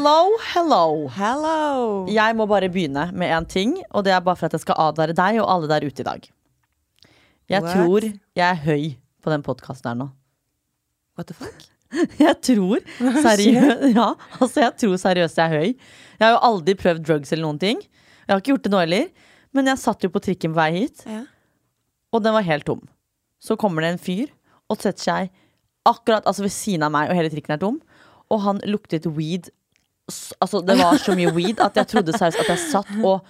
Hello, hello. Hello! Jeg må bare begynne med én ting, og det er bare for at jeg skal advare deg og alle der ute i dag. Jeg What? tror jeg er høy på den podkasten her nå. What the fuck? Jeg tror seriøst Ja, altså jeg tror seriøst jeg er høy. Jeg har jo aldri prøvd drugs eller noen ting. Jeg har ikke gjort det nå heller. Men jeg satt jo på trikken på vei hit, Ja. og den var helt tom. Så kommer det en fyr og setter seg akkurat altså ved siden av meg, og hele trikken er tom. Og han luktet weed. Altså, det var så mye weed at jeg trodde seriøst at jeg satt og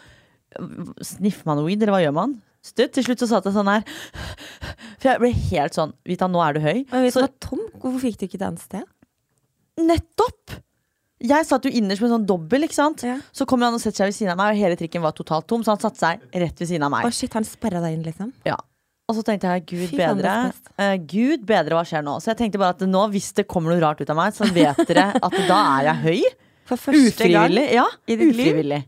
Sniffer man weed, eller hva gjør man? Stutt. Til slutt så satt jeg sånn her. For jeg ble helt sånn Vita, nå er du høy. Men hvis Så- var tom, hvorfor fikk du ikke et annet sted? Nettopp! Jeg satt jo innerst med en sånn dobbel, ikke sant. Ja. Så kommer han og setter seg ved siden av meg, og hele trikken var totalt tom. Så han satte seg rett ved siden av Å meg. shit, han sperra deg inn, liksom? Ja. Og så tenkte jeg gud bedre. eh, gud bedre, hva skjer nå? Så jeg tenkte bare at nå, hvis det kommer noe rart ut av meg, så vet dere at da er jeg høy. For første gang Ufrivillig. Ja, i ditt liv? ufrivillig.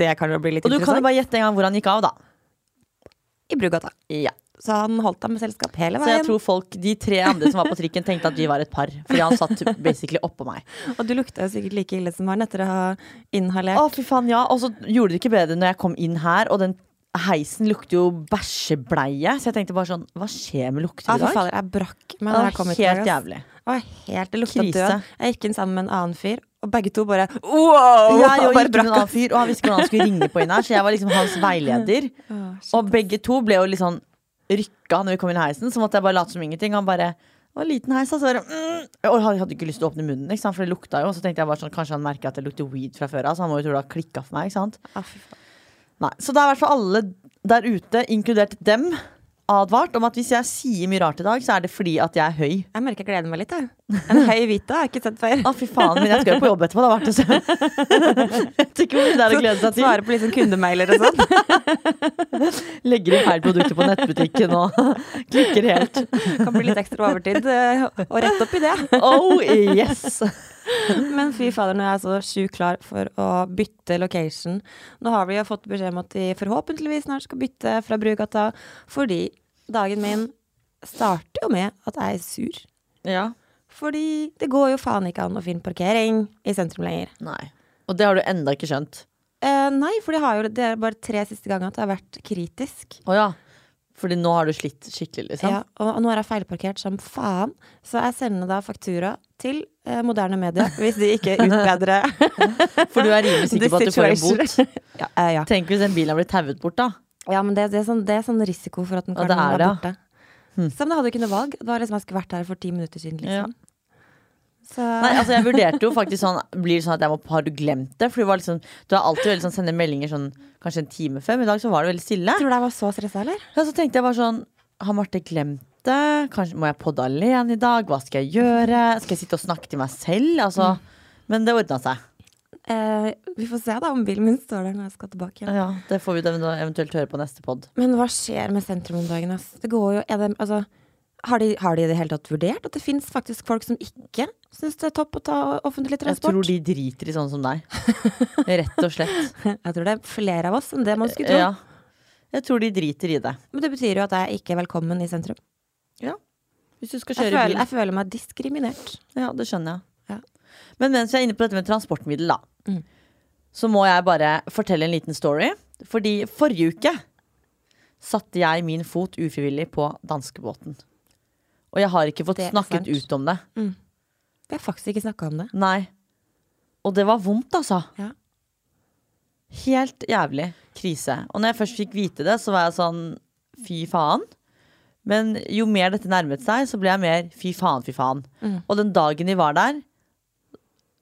Det kan jo bli litt Og du kan jo bare gjette en gang hvor han gikk av, da. I Brugata. Ja. Så han holdt deg med selskap hele veien. Så jeg tror folk, de tre andre som var på trikken, tenkte at vi var et par. Fordi han satt basically oppå meg. Og du lukta jo sikkert like ille som han etter å ha inhalert. Å, fy faen, ja. Og så gjorde det ikke bedre når jeg kom inn her, og den heisen lukter jo bæsjebleie. Så jeg tenkte bare sånn, hva skjer med lukter Ja, i fy dag? fader, jeg brakk meg Det når jeg kom helt jævlig. Var helt, det lukta Krise. død. Jeg gikk inn sammen med en annen fyr, og begge to bare wow! Jeg og bare gikk med en annen fyr, og han visste ikke hvordan han skulle ringe på inn her, så jeg var liksom hans veileder. oss. Og begge to ble jo litt sånn rykka når vi kom inn i heisen, så måtte jeg bare late som ingenting. Han bare en liten heis, altså. Mm. Og jeg hadde ikke lyst til å åpne munnen, for det lukta jo. Så tenkte jeg bare sånn, kanskje han merker at det lukter weed fra før av, så han må jo tro det har klikka for meg. ikke sant? Ah. Nei, Så det er i hvert fall alle der ute, inkludert dem, advart om at hvis jeg sier mye rart i dag, så er det fordi at jeg er høy. Jeg merker jeg gleder meg litt. Jeg. En høy Vita har jeg ikke sett før. Å, fy faen, men jeg skal jo på jobb etterpå. Det har vært det. Jeg vet ikke hvor det er å glede seg til. Svare på sånn kundemailer og sånn. Legger inn feil produkter på nettbutikken og klikker helt. Kan bli litt ekstra overtid. eh, Og rett opp i det. Oh yes! Men fy fader, nå er jeg så sjukt klar for å bytte location. Nå har vi jo fått beskjed om at vi forhåpentligvis snart skal bytte fra Brugata, fordi dagen min starter jo med at jeg er sur. Ja. Fordi det går jo faen ikke an å finne parkering i sentrum lenger. Nei. Og det har du enda ikke skjønt. Eh, nei, for det, har jo, det er bare tre siste ganger at det har vært kritisk. Oh, ja. Fordi nå har du slitt skikkelig, liksom. Ja, og, og nå har jeg feilparkert som faen, så jeg sender da faktura til eh, moderne medier hvis de ikke utbedrer For du er rimelig sikker på at du får en bot. ja, eh, ja. Tenk hvis den bilen har blitt tauet bort, da. Ja, men det, det, er sånn, det er sånn risiko for at den Ja, kan er være ja. borte. Hm. Som det hadde jo ikke noe valg. Det var liksom Jeg skulle vært her for ti minutter siden, liksom. Så Nei, altså jeg vurderte jo faktisk sånn Blir det sånn at jeg må Har du glemt det? For du var liksom Du har alltid veldig sånn sender meldinger sånn kanskje en time før, men i dag så var det veldig stille. Tror du jeg var så stressa, eller? Ja, så tenkte jeg bare sånn Har Marte glemt det? Kanskje må jeg podde alene i dag? Hva skal jeg gjøre? Skal jeg sitte og snakke til meg selv? Altså, Men det ordna seg. Eh, vi får se da om bilen min står der når jeg skal tilbake igjen. Ja, Det får vi da eventuelt høre på neste pod. Men hva skjer med sentrum om dagen? Ass? Det går jo, er det, altså, har, de, har de i det hele tatt vurdert at det fins faktisk folk som ikke syns det er topp å ta offentlig transport? Jeg tror de driter i sånn som deg. Rett og slett. Jeg tror det er flere av oss enn det man skulle tro. Ja. Jeg tror de driter i det. Men det betyr jo at jeg ikke er velkommen i sentrum. Hvis du skal Jeg føler, bil. jeg føler meg diskriminert. Ja, det skjønner jeg. Men mens jeg er inne på dette med transportmiddel, da, Mm. så må jeg bare fortelle en liten story. Fordi forrige uke satte jeg min fot ufrivillig på danskebåten. Og jeg har ikke fått snakket sant. ut om det. Vi har faktisk ikke snakka om det. Nei. Og det var vondt, altså. Ja. Helt jævlig krise. Og når jeg først fikk vite det, så var jeg sånn fy faen. Men jo mer dette nærmet seg, så ble jeg mer fy faen, fy faen. Mm. Og den dagen vi var der,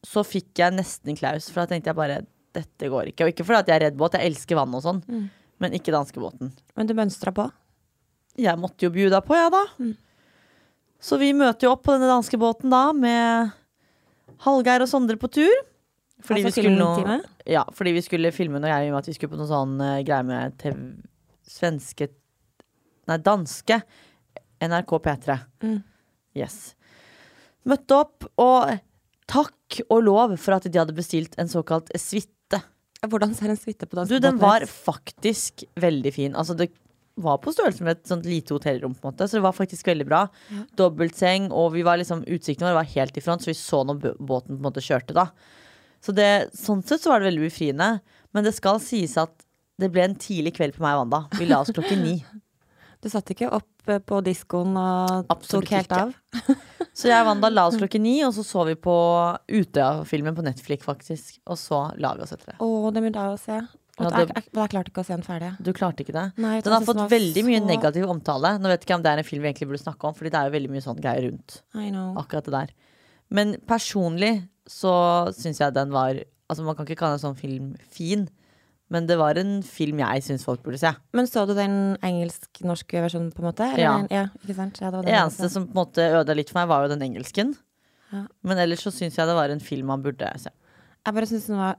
så fikk jeg nesten klaus. For da tenkte jeg bare dette går ikke. Og ikke fordi jeg er redd båt, jeg elsker vann og sånn. Mm. Men ikke danskebåten. Men du mønstra på. Jeg måtte jo bjuda på, jeg, da. Mm. Så vi møter jo opp på denne danskebåten da med Hallgeir og Sondre på tur. Fordi Altså vi skulle noe? Ja, fordi vi skulle filme noe greier med at vi skulle på noe sånn uh, greie med TV, svenske Nei, danske NRK P3. Mm. Yes. Møtte opp, og takk og lov for at de hadde bestilt en såkalt suite. Hvordan ser en suite på dansk? Du, den var faktisk veldig fin. Altså, det var på størrelse med et sånt lite hotellrom, på en måte. Så det var faktisk veldig bra. Dobbeltseng, og vi var liksom, utsikten vår var helt i front, så vi så når båten på en måte kjørte, da. Så det, sånn sett så var det veldig befriende. Men det skal sies at det ble en tidlig kveld på meg og Wanda. Vi la oss klokken ni. Du satt ikke opp eh, på diskoen og Absolutt tok helt ikke. av? Så jeg og Wanda la oss klokken ni, og så så vi på Utøya-filmen på Netflix, faktisk. Og så la vi oss etter det. Å, det må jeg se. Ja, jeg, det- jeg, jeg klarte ikke å se den ferdig. Du klarte ikke det? Nei, Den har fått veldig mye så- negativ omtale. Nå vet ikke jeg om det er en film vi egentlig burde snakke om, Fordi det er jo veldig mye sånn greier rundt I know. akkurat det der. Men personlig så syns jeg den var Altså Man kan ikke kalle en sånn film fin, men det var en film jeg syns folk burde se. Men så du den engelsk-norske versjonen, på en måte? Eller Ja. ja ikke sant? Ja, det var Det den eneste som på en måte ødela litt for meg, var jo den engelsken. Ja. Men ellers så syns jeg det var en film man burde se. Jeg bare syns den var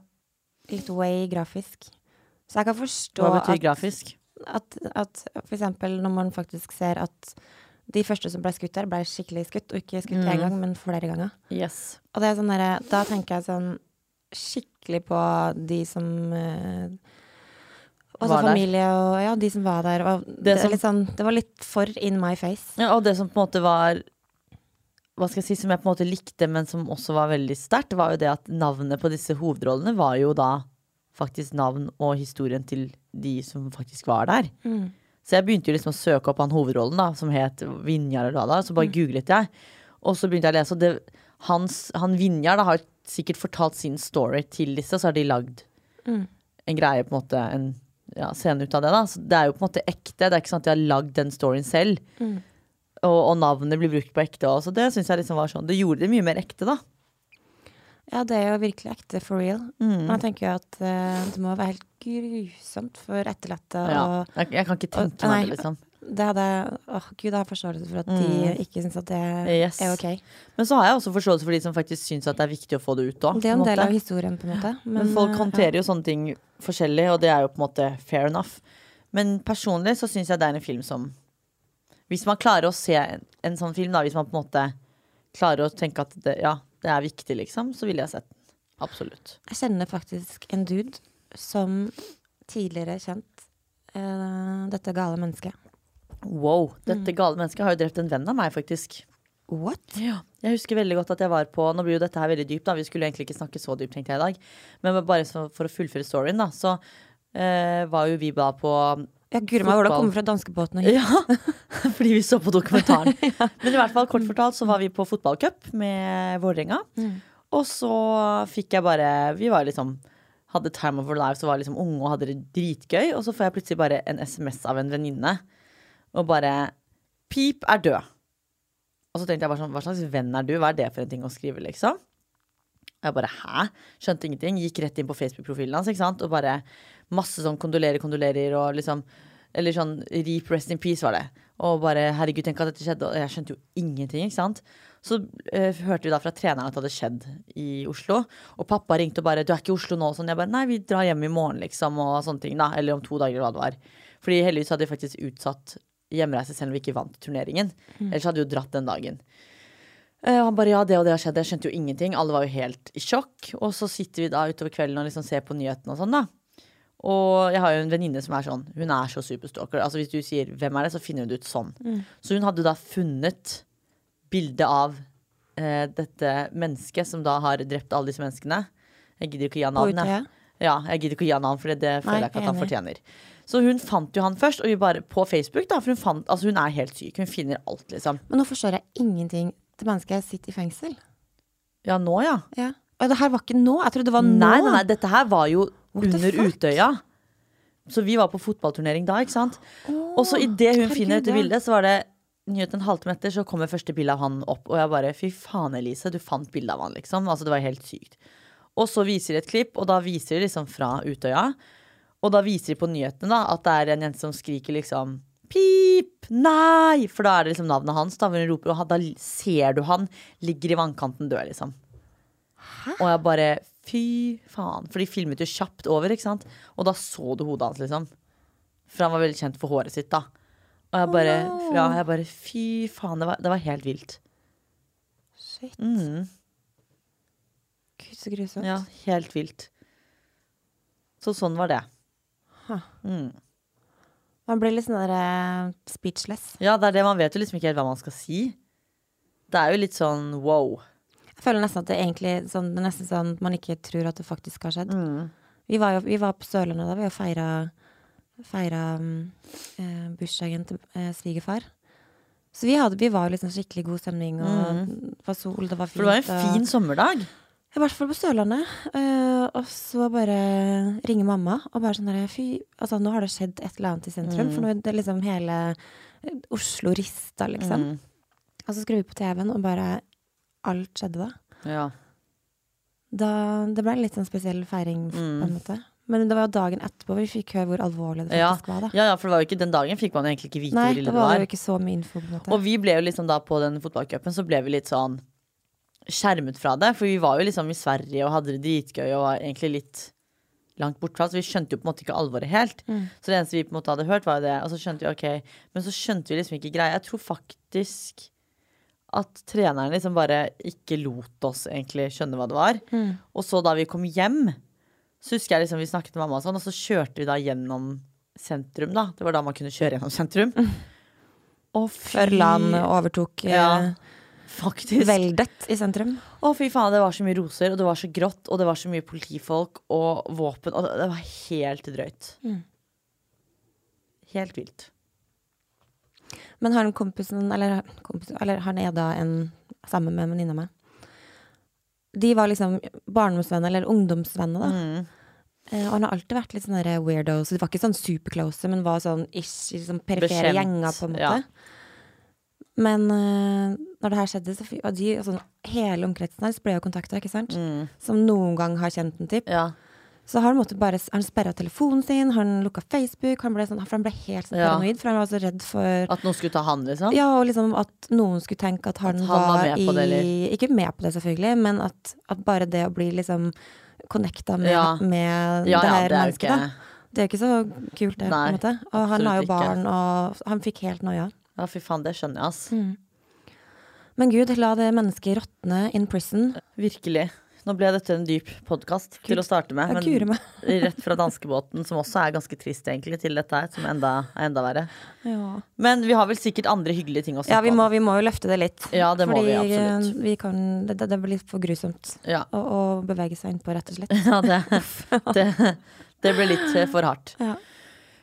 litt way grafisk. Så jeg kan forstå Hva betyr at, grafisk? at, at for eksempel når man faktisk ser at de første som ble skutt der, ble skikkelig skutt, og ikke skutt én Mm. gang, men flere ganger. Yes. Og det er sånn derre Da tenker jeg sånn skikkelig på de som eh, Altså familie og Ja, de som var der. Og det, Det som- sånn, det var litt for in my face. Ja, og det som på en måte var Hva skal jeg si, som jeg på en måte likte, men som også var veldig sterkt, var jo det at navnet på disse hovedrollene var jo da faktisk navn og historien til de som faktisk var der. Mm. Så jeg begynte jo liksom å søke opp han hovedrollen, da, som het Vinjar eller hva da. Så bare Mm. googlet jeg. Og så begynte jeg å lese, og det, hans, han Vinjar da, har sikkert fortalt sin story til disse, så har de lagd Mm. en greie, på en måte, en ja, scene ut av det. da. Så det er jo på en måte ekte. Det er ikke sånn at de har lagd den storyen selv. Mm. Og, og navnet blir brukt på ekte òg. Så det syns jeg liksom var sånn Det gjorde det mye mer ekte, da. Ja, det er jo virkelig ekte for real. Mm. Men jeg tenker jo at uh, det må være helt grusomt for etterlatte. Ja. Jeg, jeg kan ikke tenke meg det, liksom. Det hadde Åh, gud, jeg har forståelse for at de Mm. ikke syns at det Yes. er ok. Men så har jeg også forståelse for de som faktisk syns at det er viktig å få det ut òg. Det er en, en del av historien, på en måte. Men, folk eh, håndterer jo sånne ting forskjellig, og det er jo på en måte fair enough. Men personlig så syns jeg det er en film som Hvis man klarer å se en, en sånn film, da, hvis man på en måte klarer å tenke at det, ja, det er viktig, liksom, så ville jeg sett den. Absolutt. Jeg kjenner faktisk en dude som tidligere kjent uh, dette gale mennesket. Wow. Mm. Dette gale mennesket har jo drept en venn av meg, faktisk. What? Ja. Jeg husker veldig godt at jeg var på Nå blir jo dette her veldig dypt, da. Vi skulle egentlig ikke snakke så dypt, tenkte jeg i dag. Men bare for å fullføre storyen, da, så eh, var jo vi da på Ja, guri meg, hvordan kommer fra danskebåten og hit. Ja, fordi vi så på dokumentaren. Men i hvert fall, kort fortalt, så var vi på fotballcup med Vålerenga. Mm. Og så fikk jeg bare Vi var liksom hadde time of our lives og var liksom unge og hadde det dritgøy. Og så får jeg plutselig bare en SMS av en venninne og bare Pip er død. Og så tenkte jeg bare sånn, hva slags venn er du? Hva er det for en ting å skrive, liksom? Og Jeg bare hæ? Skjønte ingenting. Gikk rett inn på Facebook-profilen hans, ikke sant. Og bare masse sånn kondolerer, kondolerer og liksom Eller sånn Reap Rest in Peace var det. Og bare herregud, tenk at dette skjedde. Og jeg skjønte jo ingenting, ikke sant. Så uh, hørte vi da fra treneren at det hadde skjedd i Oslo. Og pappa ringte og bare 'du er ikke i Oslo nå', og sånn. Jeg bare 'nei, vi drar hjem i morgen', liksom, og sånne ting, da. Eller om to dager, eller hva det var. Fordi heldigvis hadde de faktisk utsatt hjemreise selv om vi ikke vant turneringen. Ellers hadde vi jo dratt den dagen. Eh, Og han bare ja, det og det har skjedd. Jeg skjønte jo ingenting. Alle var jo helt i sjokk. Og så sitter vi da utover kvelden og liksom ser på nyhetene og sånn, da. Og jeg har jo en venninne som er sånn, hun er så superstalker. Altså Hvis du sier 'hvem er det', så finner hun det ut sånn. Så hun hadde da funnet bildet av eh, dette mennesket som da har drept alle disse menneskene. Jeg gidder ikke å gi han navnet. Ja, jeg gidder ikke å gi han navn, for det, det føler jeg ikke at han fortjener. Så hun fant jo han først, og vi bare på Facebook, da, for hun fant Altså, hun er helt syk. Hun finner alt, liksom. Men nå forstår jeg ingenting. Det mennesket sitter i fengsel. Ja, nå, ja. Ja. Og det her var ikke nå? Jeg trodde det var nå. Nei, nei, nei, dette her var jo What under? Utøya. Så vi var på fotballturnering da, ikke sant. og så idet hun finner dette bildet, så var det nyhet en halvtime etter, så kommer første bilde av han opp. Og jeg bare fy faen, Elise, du fant bilde av han, liksom. Altså, det var helt sykt. Og så viser de et klipp, og da viser de liksom fra Utøya. Og da viser de på nyhetene da at det er en jente som skriker liksom Pip! Nei! For da er det liksom navnet hans. Da, hun roper, og da ser du han ligger i vannkanten død, liksom. Hæ? Og jeg bare Fy faen. For de filmet jo kjapt over, ikke sant. Og da så du hodet hans, liksom. For han var veldig kjent for håret sitt, da. Og jeg bare, no. ja, jeg bare Fy faen. Det var, det var helt vilt. Shit. Mm, Gud, så grusomt. ja, helt vilt. Så sånn var det. Mm. Man blir litt sånn der uh, speechless. Ja, det er det. Man vet jo liksom ikke helt hva man skal si. Det er jo litt sånn wow. Jeg føler nesten at det egentlig sånn, det er nesten sånn man ikke tror at det faktisk har skjedd. Mm. Vi var jo vi var på Sørlandet da, vi og feira, feira mm, eh, bursdagen til eh, svigerfar. Så vi, hadde, vi var liksom skikkelig god stemning, og det var sol, det var fint. For det var en og- fin sommerdag. I hvert fall på Sørlandet. Uh, og så bare ringer mamma og bare sånn derre Fy, altså nå har det skjedd et eller annet i sentrum. For nå er det liksom hele eh, Oslo rista, liksom. Mm. Og så skrur vi på TV-en, og bare Alt skjedde da. Ja. da. Det ble en litt sånn spesiell feiring, på Mm. en måte. Men det var jo dagen etterpå vi fikk høre hvor alvorlig det Ja. faktisk var, da. ja, ja, for det var jo ikke den dagen fikk man egentlig ikke vite Nei, hvor det ille det var var. jo ikke så mye info, på en måte. Og vi ble jo liksom da på den fotballcupen, så ble vi litt sånn skjermet fra det. For vi var jo liksom i Sverige og hadde det dritgøy og var egentlig litt langt bortfra. Så vi skjønte jo på en måte ikke alvoret helt. Mm. Så det eneste vi på en måte hadde hørt, var jo det. Og så skjønte vi ok, men så skjønte vi liksom ikke greia. Jeg tror faktisk at treneren liksom bare ikke lot oss egentlig skjønne hva det var. Mm. Og så da vi kom hjem, så husker jeg liksom vi snakket med mamma og sånn, og så kjørte vi da gjennom sentrum, da. Det var da man kunne kjøre gjennom sentrum. Og fy Før LAN overtok eh, Ja, faktisk. veldet i sentrum. Å, fy faen, det var så mye roser, og det var så grått, og det var så mye politifolk og våpen, og det, det var helt drøyt. Mm. Helt vilt. Men har han kompisen, eller, kompisen, eller har Neda en sammen med en venninne av meg De var liksom barndomsvenner, eller ungdomsvenner, da. Mm. Eh, og han har alltid vært litt sånn weirdo, så de var ikke sånn superclose, men var sånn ish, i sånn perifere gjenger, på en måte. ja. Men eh, når det her skjedde, så og de, altså, hele omkretsen hans ble jo kontakta, ikke sant? Mm. Som noen gang har kjent en typ. Ja. Så han måtte bare Han sperra telefonen sin, han lukka Facebook, han ble, sånn, for han ble helt sånn Ja. for han var så redd for At noen skulle ta han, liksom? Ja, og liksom at noen skulle tenke at han, At han var var, i på det? Ikke med på det, selvfølgelig, men at, at bare det å bli liksom connecta med, Ja. med ja, det her det mennesket, ikke da. Det er jo ikke så kult, det, på Nei, en måte. Og han har jo ikke. barn, og han fikk helt noia. Ja, fy faen, det skjønner jeg, ass. Mm. Men gud, la det mennesket råtne in prison. Virkelig. Nå ble dette en dyp podkast til å starte med. Men rett fra danskebåten, som også er ganske trist, egentlig, til dette her, som enda, er enda verre. Ja. Men vi har vel sikkert andre hyggelige ting å ja, vi må, vi må jo løfte det litt. Ja, det må Fordi vi absolutt. eh, vi kan, det, det blir litt for grusomt Ja, å, å bevege seg innpå, rett og slett. ja det, det, det ble litt eh, for hardt. Ja.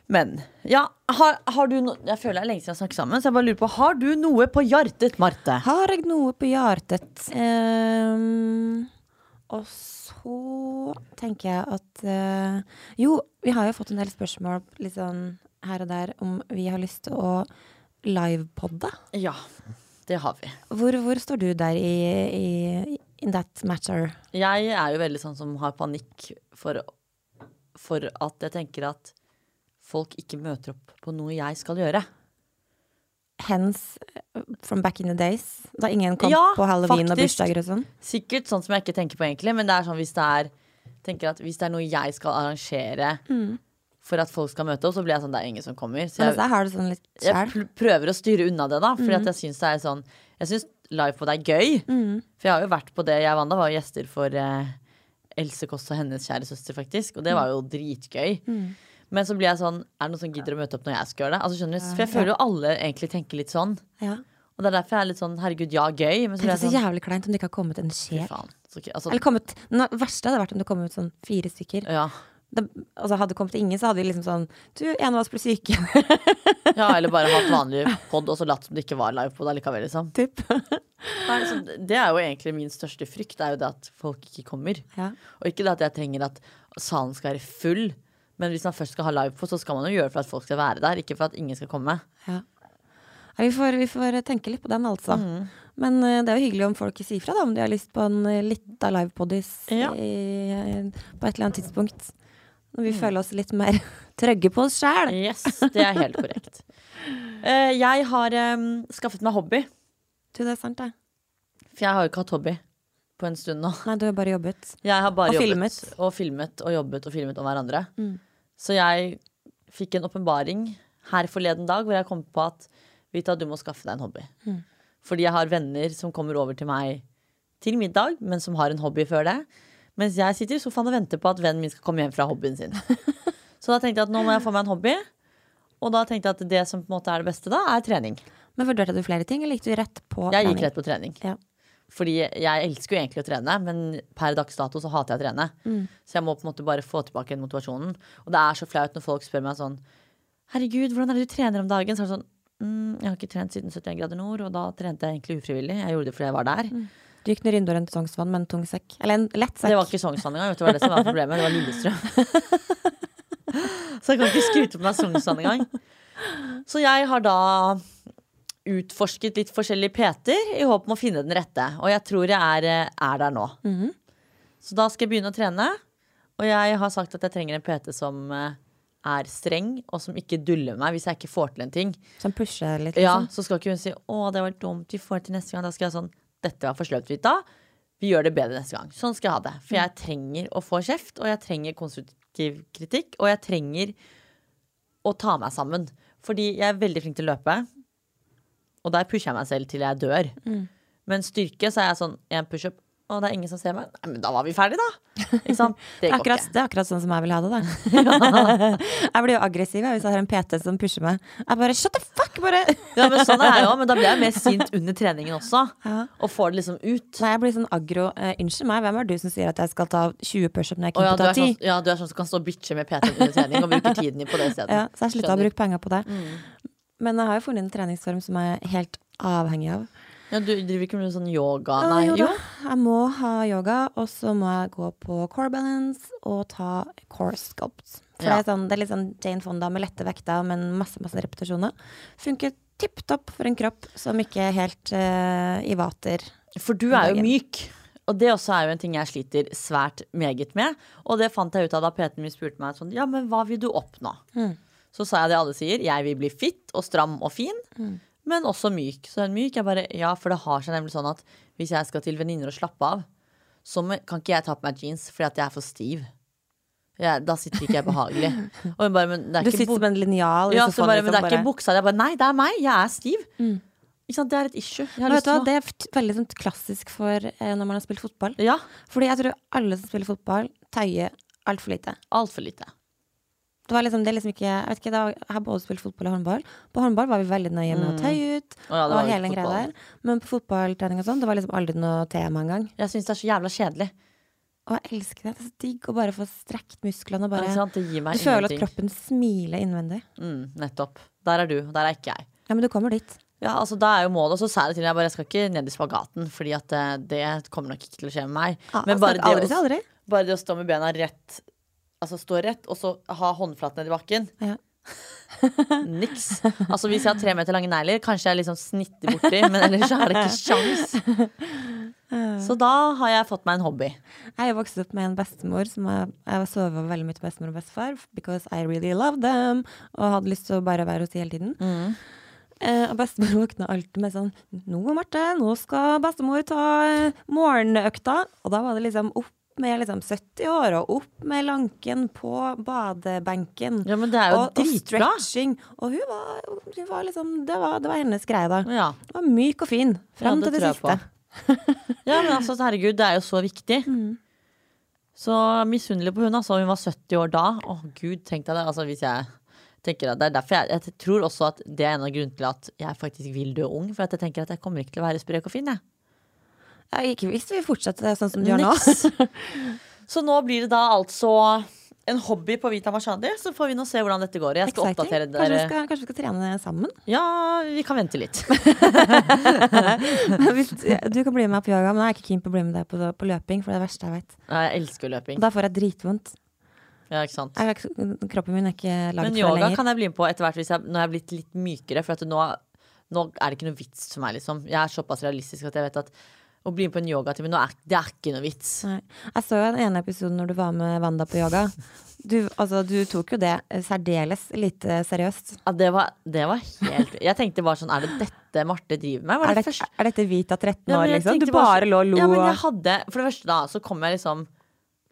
Men ja, har, har du no Jeg føler det er lenge siden vi har snakket sammen, så jeg bare lurer på Har du noe på hjertet, Marte? Har jeg noe på hjertet? Um, og så tenker jeg at uh, Jo, vi har jo fått en del spørsmål litt sånn her og der om vi har lyst til å livepodde. Ja, det har vi. Hvor, hvor står du der i, i in that matter? Jeg er jo veldig sånn som har panikk for, for at jeg tenker at folk ikke møter opp på noe jeg skal gjøre. Hens eh, from back in the days? Da ingen kom Ja, på halloween og bursdager og sånn? Sikkert sånn som jeg ikke tenker på egentlig, men det er sånn hvis det er hvis det er noe jeg skal arrangere for at folk skal møte opp, så blir jeg sånn det er ingen som kommer. Så jeg, altså, jeg har det sånn jeg prøver å styre unna det, da, fordi at jeg syns det er sånn Jeg syns det er gøy. For jeg har jo vært på det. Jeg og Wanda var jo gjester for eh, Else Kåss og hennes kjære søster, faktisk. Og det var jo dritgøy. Men så blir jeg sånn Er det noen som gidder å møte opp når jeg skal gjøre det? Altså, skjønner du? For jeg føler jo alle egentlig tenker litt sånn. Ja. Og det er derfor jeg er litt sånn herregud, ja, gøy. Men så Tenk blir så jeg sånn jævlig kleint om det ikke har kommet en Fy sjel. faen. Så, altså, Eller kommet, det verste hadde vært om det kom ut sånn fire stykker. ja. det, altså hadde det kommet ingen, så hadde vi liksom sånn Du, en av oss ble syke. ja, eller bare hatt vanlig pod og så latt som det ikke var livepod allikevel, liksom. typ. Nei, liksom. Det er jo egentlig min største frykt, det er jo det at folk ikke kommer. Ja. Og ikke det at jeg trenger at salen skal være full, men hvis man først skal ha livepod, så skal man jo gjøre det for at folk skal være der, ikke for at ingen skal komme. Ja. Vi, får, vi får tenke litt på den, altså. Men uh, det er jo hyggelig om folk sier fra da, om de har lyst på en uh, lita livepodis Ja. i- eh, på et eller annet tidspunkt. Når vi føler oss litt mer trygge på oss sjæl. Yes, det er helt korrekt. Uh, jeg har um, skaffet meg hobby, Du, det er sant, det. for jeg har jo ikke hatt hobby på en stund nå. Nei, du har bare jobbet. Jeg har bare Og jobbet filmet. og filmet og jobbet og filmet om hverandre. Mm. Så jeg fikk en åpenbaring her forleden dag hvor jeg kom på at Vita, du må skaffe deg en hobby. Mm. Fordi jeg har venner som kommer over til meg til middag, men som har en hobby før det. Mens jeg sitter i sofaen og venter på at vennen min skal komme hjem fra hobbyen sin. Så da tenkte jeg at nå må jeg få meg en hobby. Og da tenkte jeg at det som på en måte er det beste, da, er trening. Men vurderte du flere ting, eller gikk du rett på trening? Jeg gikk rett på trening. Ja. Fordi jeg elsker jo egentlig å trene, men per dags dato så hater jeg å trene. Mm. Så jeg må på en måte bare få tilbake den motivasjonen. Og det er så flaut når folk spør meg sånn Herregud, hvordan er det du trener om dagen? Så er det sånn mm, Jeg har ikke trent siden 71 grader nord, og da trente jeg egentlig ufrivillig. Jeg gjorde det fordi jeg var der. Du gikk ned Rindor til Sognsvann med en tung sekk. Eller en lett sekk. Det var ikke Sognsvann engang. Vet du hva det som var problemet? Det var Lillestrøm. så jeg kan ikke skryte på meg Sognsvann engang. Så jeg har da utforsket litt forskjellige PT-er i håp om å finne den rette. Og jeg tror jeg er, eh, er der nå. Mhm. Så da skal jeg begynne å trene. Og jeg har sagt at jeg trenger en PT som eh, er streng, og som ikke duller meg hvis jeg ikke får til en ting. Som pusher litt, Ja, liksom. Så skal ikke hun si 'Å, det var dumt, vi får til neste gang'. Da skal jeg sånn 'Dette var for sløvt, Vita. Vi gjør det bedre neste gang'. Sånn skal jeg ha det. For jeg trenger å få kjeft, og jeg trenger konstruktiv kritikk. Og jeg trenger å ta meg sammen. Fordi jeg er veldig flink til å løpe. Og der pusher jeg meg selv til jeg dør. Men styrke, så er jeg sånn én pushup, og det er ingen som ser meg. Nei, men da var vi ferdige, da. Ikke sant? Det går akkurat, ikke. det er akkurat sånn som jeg vil ha det, da. jeg blir jo aggressiv hvis jeg har en PT som pusher meg. Jeg bare shut the fuck! Bare Ja, men sånn er jeg òg, men da blir jeg mer sint under treningen også. Ja. Og får det liksom ut. Nei, jeg blir sånn aggro. Unnskyld meg, hvem er du som sier at jeg skal ta 20 pushup når jeg Å kan ja, ta 10? sånn, ja, du er sånn som kan stå og bitche med PT under trening og bruker tiden din på det stedet. Ja, så jeg slutta å bruke penger på det. Mm. Men jeg har jo funnet en treningsform som jeg er helt avhengig av. Ja, du driver ikke med sånn yoga? Nei, jo jo. Jeg må ha yoga, og så må jeg gå på core balance og ta core sculpt. For Ja. det, er sånn, det er litt sånn Jane Fonda med lette vekter, men masse masse repetisjoner. Funker tipp topp for en kropp som ikke er helt uh, i vater. For du er jo myk. Og det også er jo en ting jeg sliter svært meget med. Og det fant jeg ut av da PT-en min spurte meg sånn Ja, men hva vil du oppnå? Mm. Så sa jeg det alle sier. Jeg vil bli fit og stram og fin, Mm. men også myk. Så en myk er bare Ja, for det har seg nemlig sånn at hvis jeg skal til venninner og slappe av, så kan ikke jeg ta på meg jeans fordi at jeg er for stiv. Ja, da sitter ikke jeg behagelig. Bare, Du sitter med som en linjal. Ja, så bare, liksom, men det er ikke buksa. Jeg bare, nei, det er meg. Jeg er stiv. Mm. Det er et issue. Jeg har lyst hva, Det er veldig sånn klassisk for eh, når man har spilt fotball. Ja, Fordi jeg tror alle som spiller fotball, tøyer altfor lite. altfor lite. Det var liksom, det liksom ikke, ikke, da, jeg har både spilt fotball og håndball. På håndball var vi veldig nøye med å tøye ut. Mm. ja, og det hele greia der. Men på fotballtrening og sånn, det var liksom aldri noe tema engang. Jeg syns det er så jævla kjedelig. Og jeg elsker det. Det er så digg å bare få strekt musklene og bare sant? Det Du føler at kroppen smiler innvendig. Mm, nettopp. Der er du, der er ikke jeg. Ja, men du kommer dit. Ja, altså Da er jo målet. Og så sa jeg det til jeg bare jeg skal ikke ned i spagaten, Fordi at det, det kommer nok ikke til å skje med meg. Ja, Men altså, bare det, aldri å, bare det å stå med bena rett, altså stå rett, og så ha håndflaten ned i bakken. Ja. Niks. Altså Hvis jeg har tre meter lange negler, kanskje jeg liksom snitter borti, men ellers så er det ikke sjans. Så da har jeg fått meg en hobby. Jeg har vokst opp med en bestemor som jeg, jeg sover veldig mye til bestemor og bestefar. Because I really love them. Og hadde lyst til å bare være hos dem hele tiden. Mm. Eh, og bestemor våkna alltid med sånn Nå, Marte, nå skal bestemor ta morgenøkta. Og da var det liksom opp med liksom 70 år, og opp med lanken på badebenken. Ja, men det er jo og, og stretching. Og hun var, hun var liksom det var, det var hennes greie, da. Ja. Hun var myk og fin. Fram Ja, det til det siste. Ja, men altså, herregud, det er jo så viktig. Mm. Så misunnelig på hun, altså. Hun var 70 år da. Å gud, tenk deg det. Altså, hvis jeg tenker at det er derfor jeg, jeg tror også at det er en av grunnene til at jeg faktisk vil dø ung. For at jeg tenker at jeg kommer ikke til å være sprek og fin, jeg. Ja, ikke hvis vi fortsetter sånn som du gjør nå. Så nå blir det da altså en hobby på Vita Mashadi. Så får vi nå se hvordan dette går. Jeg skal Exciting. oppdatere Kanskje vi, skal, kanskje vi skal trene sammen? Ja, vi kan vente litt. Hvis, du kan bli med meg på yoga, men jeg er ikke keen på å bli med deg på, på løping. For det er det verste jeg vet. Ja, Jeg elsker løping. Da får jeg dritvondt. Ja, ikke sant. Jeg, kroppen min er ikke laget Men for det yoga kan jeg bli med på etter hvert hvis jeg, når jeg er blitt litt mykere. For at nå, nå er det ikke noe vits for meg, liksom. Jeg er såpass realistisk at jeg vet at å bli med på en yogatime nå er, det er ikke noe vits. Nei. Jeg så jo den ene episoden når du var med Wanda på yoga. Du, altså, du tok jo det særdeles lite seriøst. Ja, det, var, det var helt Jeg tenkte bare sånn Er det dette Marte driver med? Er, det først... er dette Vita 13 år, ja, liksom? Du bare så- lå og lo. Ja, men jeg hadde For det første da, så kom jeg liksom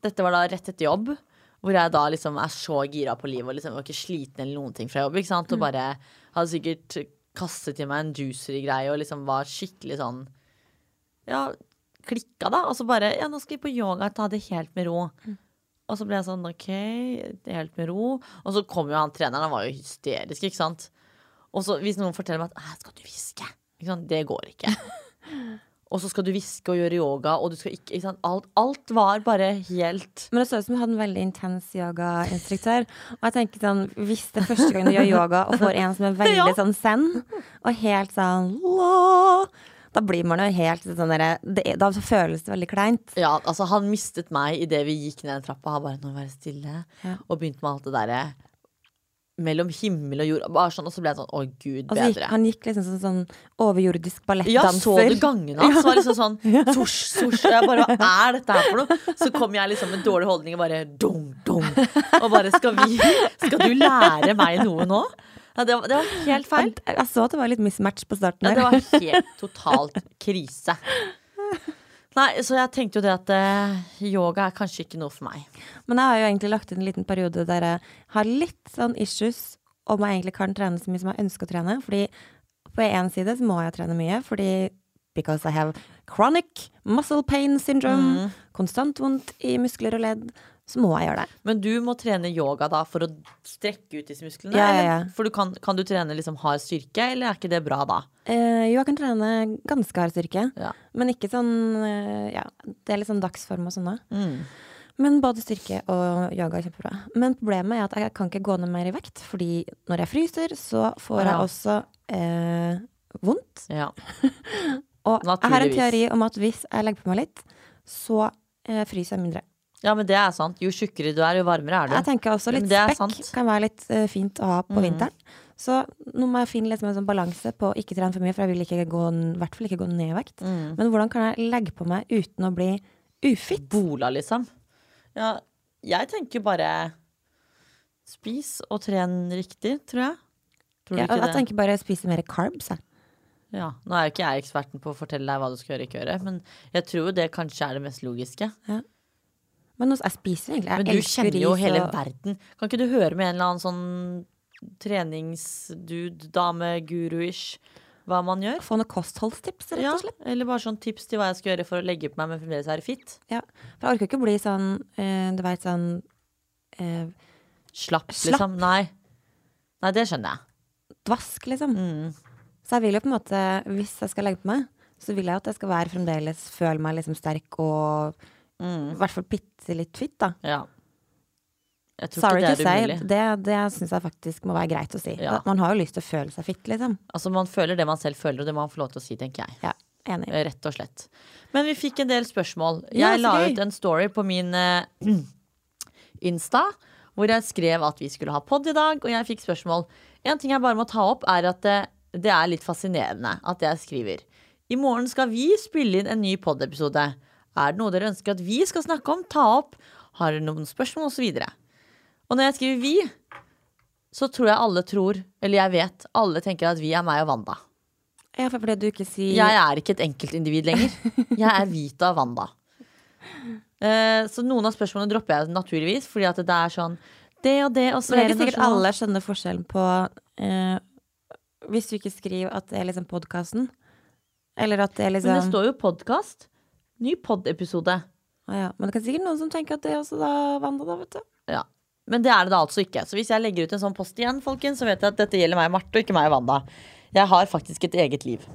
Dette var da rett etter jobb Hvor jeg da liksom er så gira på livet Og liksom var ikke sliten eller noen ting fra jobb Ikke sant? Og bare hadde sikkert kastet til meg en juicery-greie Og liksom var skikkelig sånn Ja, klikka da Og så bare, ja nå skal vi på yoga Ta det helt med ro Og så ble jeg sånn OK, helt med ro. Og så kom jo han treneren, han var jo hysterisk, ikke sant. Og så hvis noen forteller meg at «Æ, skal du hviske, det går ikke. og så skal du hviske og gjøre yoga, og du skal ikke, ikke? Alt, alt var bare helt Men det så ut som du hadde en veldig intens yogainstruktør. Og jeg tenker sånn, hvis det er første gang du gjør yoga og får en som er veldig Ja. sånn zen, og helt sånn «Åh», Da blir man jo helt sånn derre det- Da føles det veldig kleint. Ja, altså han mistet meg idet vi gikk ned den trappa. Han bare 'nå være stille', Ja. og begynte med alt det derre mellom himmel og jord. Bare sånn, og så ble jeg sånn 'å gud, bedre. Altså, han gikk liksom som sånn overjordisk Ja, så du gangene hans? Var liksom sånn svosj, svosj. Og jeg bare hva er dette her for noe? Så kom jeg liksom med dårlig holdning og bare dum, dum. Og bare skal vi Skal du lære meg noe nå? Ja, det, var, det var helt feil. Jeg jeg så at det var litt mismatch på starten Ja, det var helt totalt krise. Nei, så jeg tenkte jo det at uh, yoga er kanskje ikke noe for meg. Men jeg har jo egentlig lagt inn en liten periode der jeg har litt sånn issues om jeg egentlig kan trene så mye som jeg ønsker å trene. Fordi på én side så må jeg trene mye, fordi because I have chronic muscle pain syndrome, Mm. konstant vondt i muskler og ledd, så må jeg gjøre det. Men du må trene yoga da for å strekke ut disse musklene? Ja, ja, ja. For du kan, kan du trene liksom hard styrke, eller er ikke det bra da? Eh, jo, jeg kan trene ganske hard styrke, Ja. men ikke sånn eh, Ja, det er litt sånn dagsform og sånn. Mm. Men både styrke og yoga er kjempebra. Men problemet er at jeg kan ikke gå ned mer i vekt, fordi når jeg fryser, så får jeg også eh, vondt. Ja. Og jeg har en teori om at hvis jeg legger på meg litt, så eh, fryser jeg mindre. Ja, men det er sant. Jo tjukkere du er, jo varmere er du. Jeg tenker også litt ja, spekk sant. kan være litt uh, fint å ha på mm. vinteren. Så nå må jeg finne liksom en sånn balanse på ikke trene for mye, for jeg vil ikke gå, i hvert fall ikke gå ned i vekt. Mm. Men hvordan kan jeg legge på meg uten å bli ufitt? Bola, liksom. Ja, jeg tenker bare spis og tren riktig, tror jeg. Tror du Ja, jeg det? tenker bare spise mer carbs. Jeg. Ja, Nå er jo ikke jeg eksperten på å fortelle deg hva du skal gjøre og ikke gjøre, men jeg tror det kanskje er det mest logiske. Men jeg spiser egentlig. Jeg Men du kjenner jo hele og- verden. Kan ikke du høre med en eller annen sånn treningsdude, dame, guru-ish, hva man gjør? Få noen kostholdstips, rett og slett. Ja, eller bare sånn tips til hva jeg skal gjøre for å legge på meg, men fremdeles være fit. Ja. For jeg orker ikke å bli sånn, eh, du veit sånn eh, Slapp, Slapp. liksom. Nei. Nei, det skjønner jeg. dvask, liksom. Mm. Så jeg vil jo på en måte, hvis jeg skal legge på meg, så vil jeg at jeg skal være fremdeles føle meg liksom sterk og Mm. i hvert fall bitte litt fitt, da. Ja. Sorry to det say, umulig. det, det syns jeg faktisk må være greit å si. Ja. Man har jo lyst til å føle seg fitt, liksom. Altså, man føler det man selv føler, og det må man få lov til å si, tenker jeg. Ja, enig. Rett og slett. Men vi fikk en del spørsmål. Jeg ja, la ut en story på min uh, Insta hvor jeg skrev at vi skulle ha pod i dag, og jeg fikk spørsmål. En ting jeg bare må ta opp, er at det, det er litt fascinerende at jeg skriver. I morgen skal vi spille inn en ny pod-episode. Er det noe dere ønsker at vi skal snakke om? Ta opp. Har dere noen spørsmål? Og så videre. Og når jeg skriver vi, så tror jeg alle tror, eller jeg vet, alle tenker at vi er meg og Wanda. Ja, for det du ikke sier Jeg er ikke et enkeltindivid lenger. Jeg er Vita Wanda. Eh, så noen av spørsmålene dropper jeg naturligvis, fordi at det er sånn det og det og så Men det er ikke sikkert nasjonal- alle skjønner forskjellen på eh, Hvis du ikke skriver at det er liksom podkasten, eller at det er liksom Men det står jo podkast. Ny pod-episode. Ah, ja. Men det er sikkert noen som tenker at det også da vandrer, da, vet du. Ja. Men det er det da altså ikke. Så hvis jeg legger ut en sånn post igjen, folkens, så vet jeg at dette gjelder meg Marte, og ikke meg og Wanda. Jeg har faktisk et eget liv.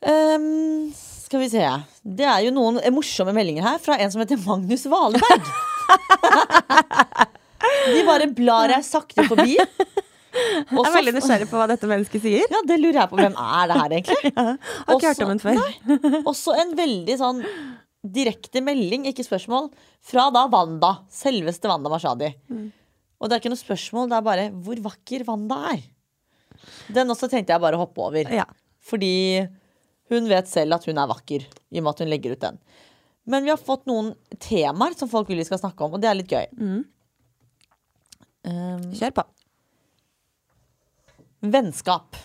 um, skal vi se. Det er jo noen morsomme meldinger her fra en som heter Magnus Valeberg. De bare blar jeg sakte forbi. Jeg er veldig nysgjerrig på hva dette mennesket sier. Ja, det lurer jeg på. Hvem er det her, egentlig? Har ikke hørt om den før. Også en veldig sånn direkte melding, ikke spørsmål, fra da Wanda. Selveste Wanda Mashadi. Mm. Og det er ikke noe spørsmål, det er bare hvor vakker Wanda er. Den også tenkte jeg bare å hoppe over. Ja. Fordi hun vet selv at hun er vakker, i og med at hun legger ut den. Men vi har fått noen temaer som folk vil vi skal snakke om, og det er litt gøy. Mm. Um, Kjør på. Vennskap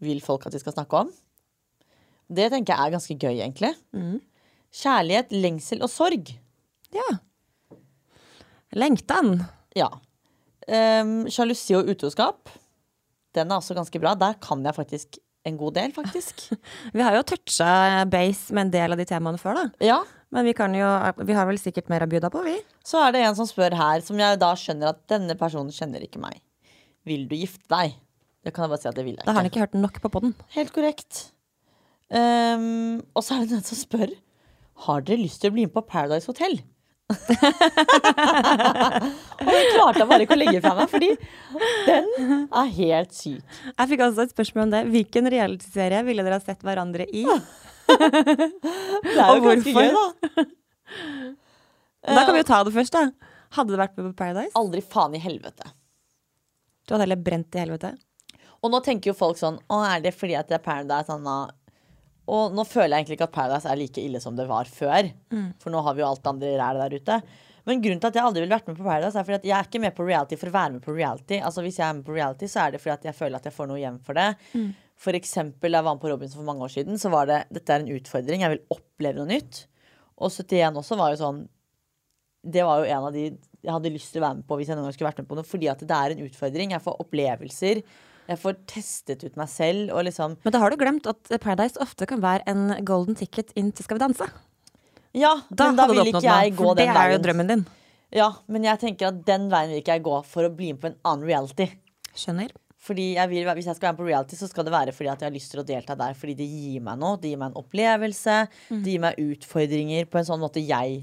vil folk at vi skal snakke om. Det tenker jeg er ganske gøy, egentlig. Mm. Kjærlighet, lengsel og sorg. Ja. Lengten. Ja. Um, Sjalusi og utroskap. Den er også ganske bra. Der kan jeg faktisk en god del, faktisk. Vi har jo toucha base med en del av de temaene før, da. Ja. Men vi kan jo Vi har vel sikkert mer å by på, vi. Så er det en som spør her, som jeg da skjønner at denne personen kjenner ikke meg. Vil du gifte deg? Det kan jeg bare si at det vil jeg Da har han ikke. ikke hørt nok på podden. Helt korrekt. Um, og så er det den som spør Har dere lyst til å bli med på Paradise Hotel. og den klarte jeg bare ikke å legge fra meg, fordi den er helt syk. Jeg fikk også et spørsmål om det. Hvilken realityserie ville dere ha sett hverandre i? Det er jo Og ganske hvorfor? gøy, da. Da kan vi jo ta det først, da. Hadde du vært med på Paradise? Aldri faen i helvete. Du hadde heller brent i helvete? Og nå tenker jo folk sånn Å, er det fordi at det er Paradise? Anna? Og nå føler jeg egentlig ikke at Paradise er like ille som det var før. For nå har vi jo alt andre ræl der ute. Men grunnen til at jeg aldri ville vært med på Paradise, er fordi at jeg er ikke med på reality for å være med på reality. Altså Hvis jeg er med på reality, så er det fordi at jeg føler at jeg får noe igjen for det. For eksempel jeg var med på Robinson for mange år siden, så var det dette er en utfordring. Jeg vil oppleve noe nytt. Og 71 også var jo sånn Det var jo en av de jeg hadde lyst til å være med på hvis jeg noen gang skulle vært med på noe. Fordi at det er en utfordring. Jeg får opplevelser. Jeg får testet ut meg selv. Og liksom Men da har du glemt at Paradise ofte kan være en golden ticket inn til Skal vi danse. Ja, Da men da vil ikke jeg gå for det er jo drømmen din. Ja, men jeg tenker at den veien vil ikke jeg gå for å bli med på en annen reality. Skjønner. Fordi jeg vil, Hvis jeg skal være med på reality, så skal det være fordi at jeg har lyst til å delta der. Fordi det gir meg noe. Det gir meg en opplevelse. Mm. Det gir meg utfordringer på en sånn måte jeg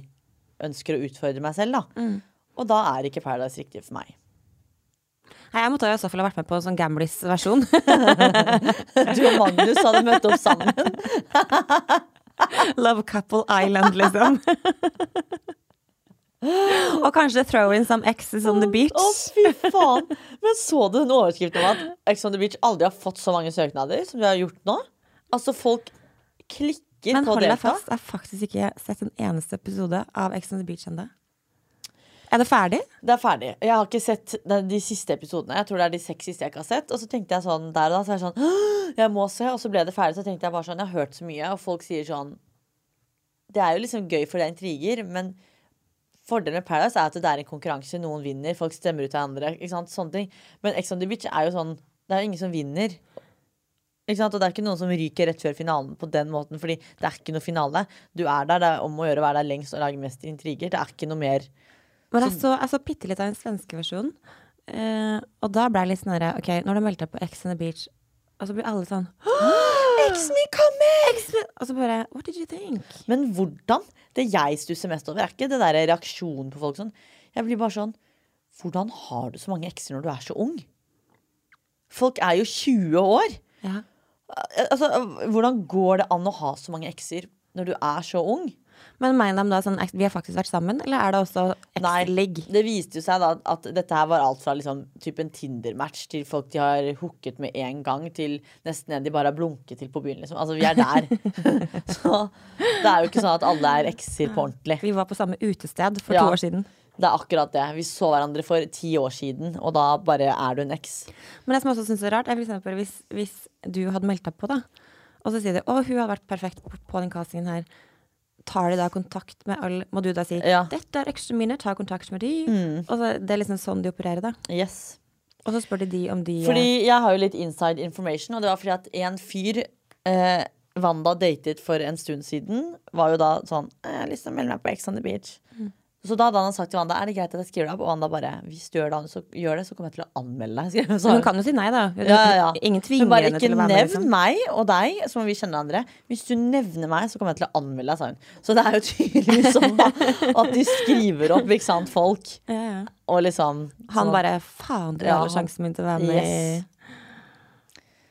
ønsker å utfordre meg selv. da Mm. Og da er ikke Paradise riktig for meg. Nei, jeg måtte i så fall ha vært med på en sånn Gamlis-versjon. Du og Magnus hadde møtt opp sammen. Love Couple Island, liksom. Og kanskje throw in some exes on the beach. Å, fy faen! Men så du den overskriften om at Ex on the Beach aldri har fått så mange søknader som vi har gjort nå? Altså, folk klikker Men på å hold deg fast, jeg har faktisk ikke sett en eneste episode av Ex on the Beach ennå. Er det ferdig? Det er ferdig. Jeg har ikke sett de, siste episodene. Jeg tror det er de seks siste jeg ikke har sett. Og så tenkte jeg sånn der og da, så er jeg sånn Jeg må se. Og så ble det ferdig. Så tenkte jeg bare sånn Jeg har hørt så mye, og folk sier sånn Det er jo liksom gøy for det er intriger, men fordelen med Paradise er at det er en konkurranse. Noen vinner, folk stemmer ut hverandre. Ikke sant? Sånne ting. Men Ex on the Beach er jo sånn Det er jo ingen som vinner. Ikke sant? Og det er ikke noen som ryker rett før finalen på den måten, fordi det er ikke noe finale. Du er der, det er om å gjøre å være der lengst og lage mest intriger. Det er ikke noe mer Men jeg så, jeg så bitte litt av den svenske versjonen. Uh, og da ble jeg litt sånn herre OK, når de meldte deg på Ex on the Beach, og så blir alle sånn Ex me coming! Og så bare What did you think? Men hvordan? Det jeg stusser mest over, er ikke det der reaksjonen på folk sånn. Jeg blir bare sånn Hvordan har du så mange ekser når du er så ung? Folk er jo 20 år. Ja. Altså, hvordan går det an å ha så mange ekser når du er så ung? Men mener de da sånn Vi har faktisk vært sammen, eller er det også ex-ligg? Det viste jo seg da at dette her var alt fra liksom typen Tinder-match til folk de har hooket med én gang, til nesten en de bare har blunket til på byen. Liksom. Altså, vi er der. så det er jo ikke sånn at alle er ekser på ordentlig. Vi var på samme utested for Ja. to år siden. Det er akkurat det. Vi så hverandre for ti år siden, og da bare er du en eks. Men det som jeg også syns er rart, er eksempel hvis, hvis du hadde meldt deg på, da, og så sier de 'Å, hun hadde vært perfekt på, på den castingen her'. Tar de da kontakt med alle Må du da si Ja. Mm. 'Dette er øksene mine, ta kontakt med de'. Og så, det er liksom sånn de opererer, da. Yes. Og så spør de de om de Fordi jeg har jo litt inside information, og det var fordi at en fyr eh, Wanda datet for en stund siden, var jo da sånn Jeg har lyst til å melde meg på Ex on the Beach. Så da hadde han sagt til Wanda er det greit at jeg skriver det opp, og Wanda bare hvis du gjør det, så, gjør det, så kommer jeg til å anmelde deg. hun. Så- hun kan jo si nei, da. Ja, ja. Ingen tvinger henne til å være med. nevn Liksom. meg og deg, så må vi kjenne hverandre. Hvis du nevner meg, så kommer jeg til å anmelde deg, sa hun. Så det er jo tydelig sånn da, at de skriver opp ikke sant, folk. Ja, ja. Og liksom Han sånn- bare 'faen, du Ja, sjansen min til å være med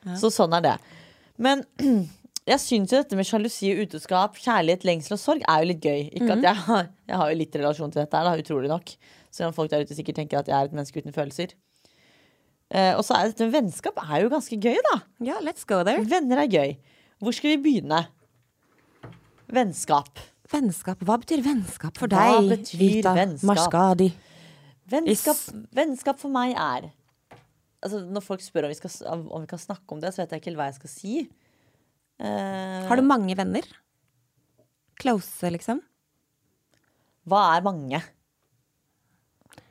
Yes. Så sånn er det. Men jeg syns jo dette med sjalusi og utroskap, kjærlighet, lengsel og sorg er jo litt gøy. Ikke Mhm. at jeg har, jeg har jo litt relasjon til dette her, da, utrolig nok. Selv om folk der ute sikkert tenker at jeg er et menneske uten følelser. Eh, og så er dette med vennskap er jo ganske gøy, da. Ja, let's go there. Venner er gøy. Hvor skal vi begynne? Vennskap. Vennskap. Hva betyr vennskap for deg, Hva betyr Vita vennskap? Marskadi? Vennskap, vennskap for meg er altså Når folk spør om vi, skal, om vi kan snakke om det, så vet jeg ikke helt hva jeg skal si. Eh, Har du mange venner? Close, liksom? Hva er mange?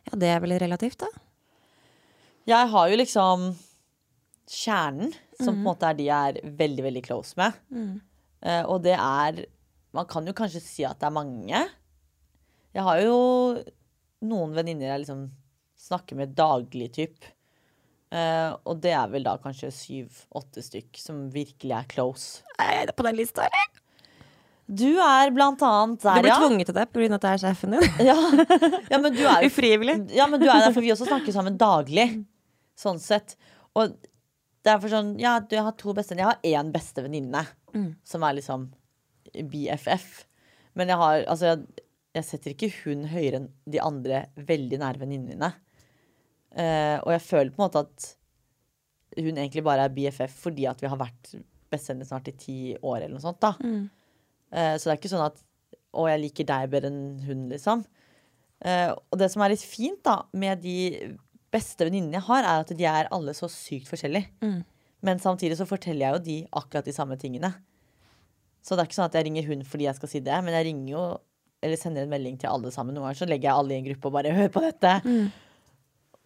Ja, det er vel relativt, da. Jeg har jo liksom kjernen, som på en måte er de jeg er veldig, veldig close med. Eh, og det er Man kan jo kanskje si at det er mange. Jeg har jo noen venninner jeg liksom snakker med daglig, typ. Eh, og det er vel da kanskje syv-åtte stykk som virkelig er close. Er det på den lista, eller? Du er blant annet Du der, blir ja. tvunget til det pga. at jeg er sjefen din. ja. Ja, men du er Ufrivillig. Ja, men du er der, for vi også snakker sammen daglig. Sånn sett. Og det er for sånn Ja, du, jeg har to beste Jeg har én beste venninne, som er liksom BFF. Men jeg har Altså, jeg, jeg setter ikke hun høyere enn de andre veldig nære venninnene mine. Eh, og jeg føler på en måte at hun egentlig bare er BFF fordi at vi har vært bestevenner snart i ti år eller noe sånt, da. Eh, så det er ikke sånn at å, jeg liker deg bedre enn hun, liksom. Uh, og det som er litt fint da med de beste venninnene jeg har, er at de er alle så sykt forskjellige. Men samtidig så forteller jeg jo de akkurat de samme tingene. Så det er ikke sånn at jeg ringer hun fordi jeg skal si det, men jeg ringer jo eller sender en melding til alle sammen. Noen ganger så legger jeg alle i en gruppe og bare hør på dette.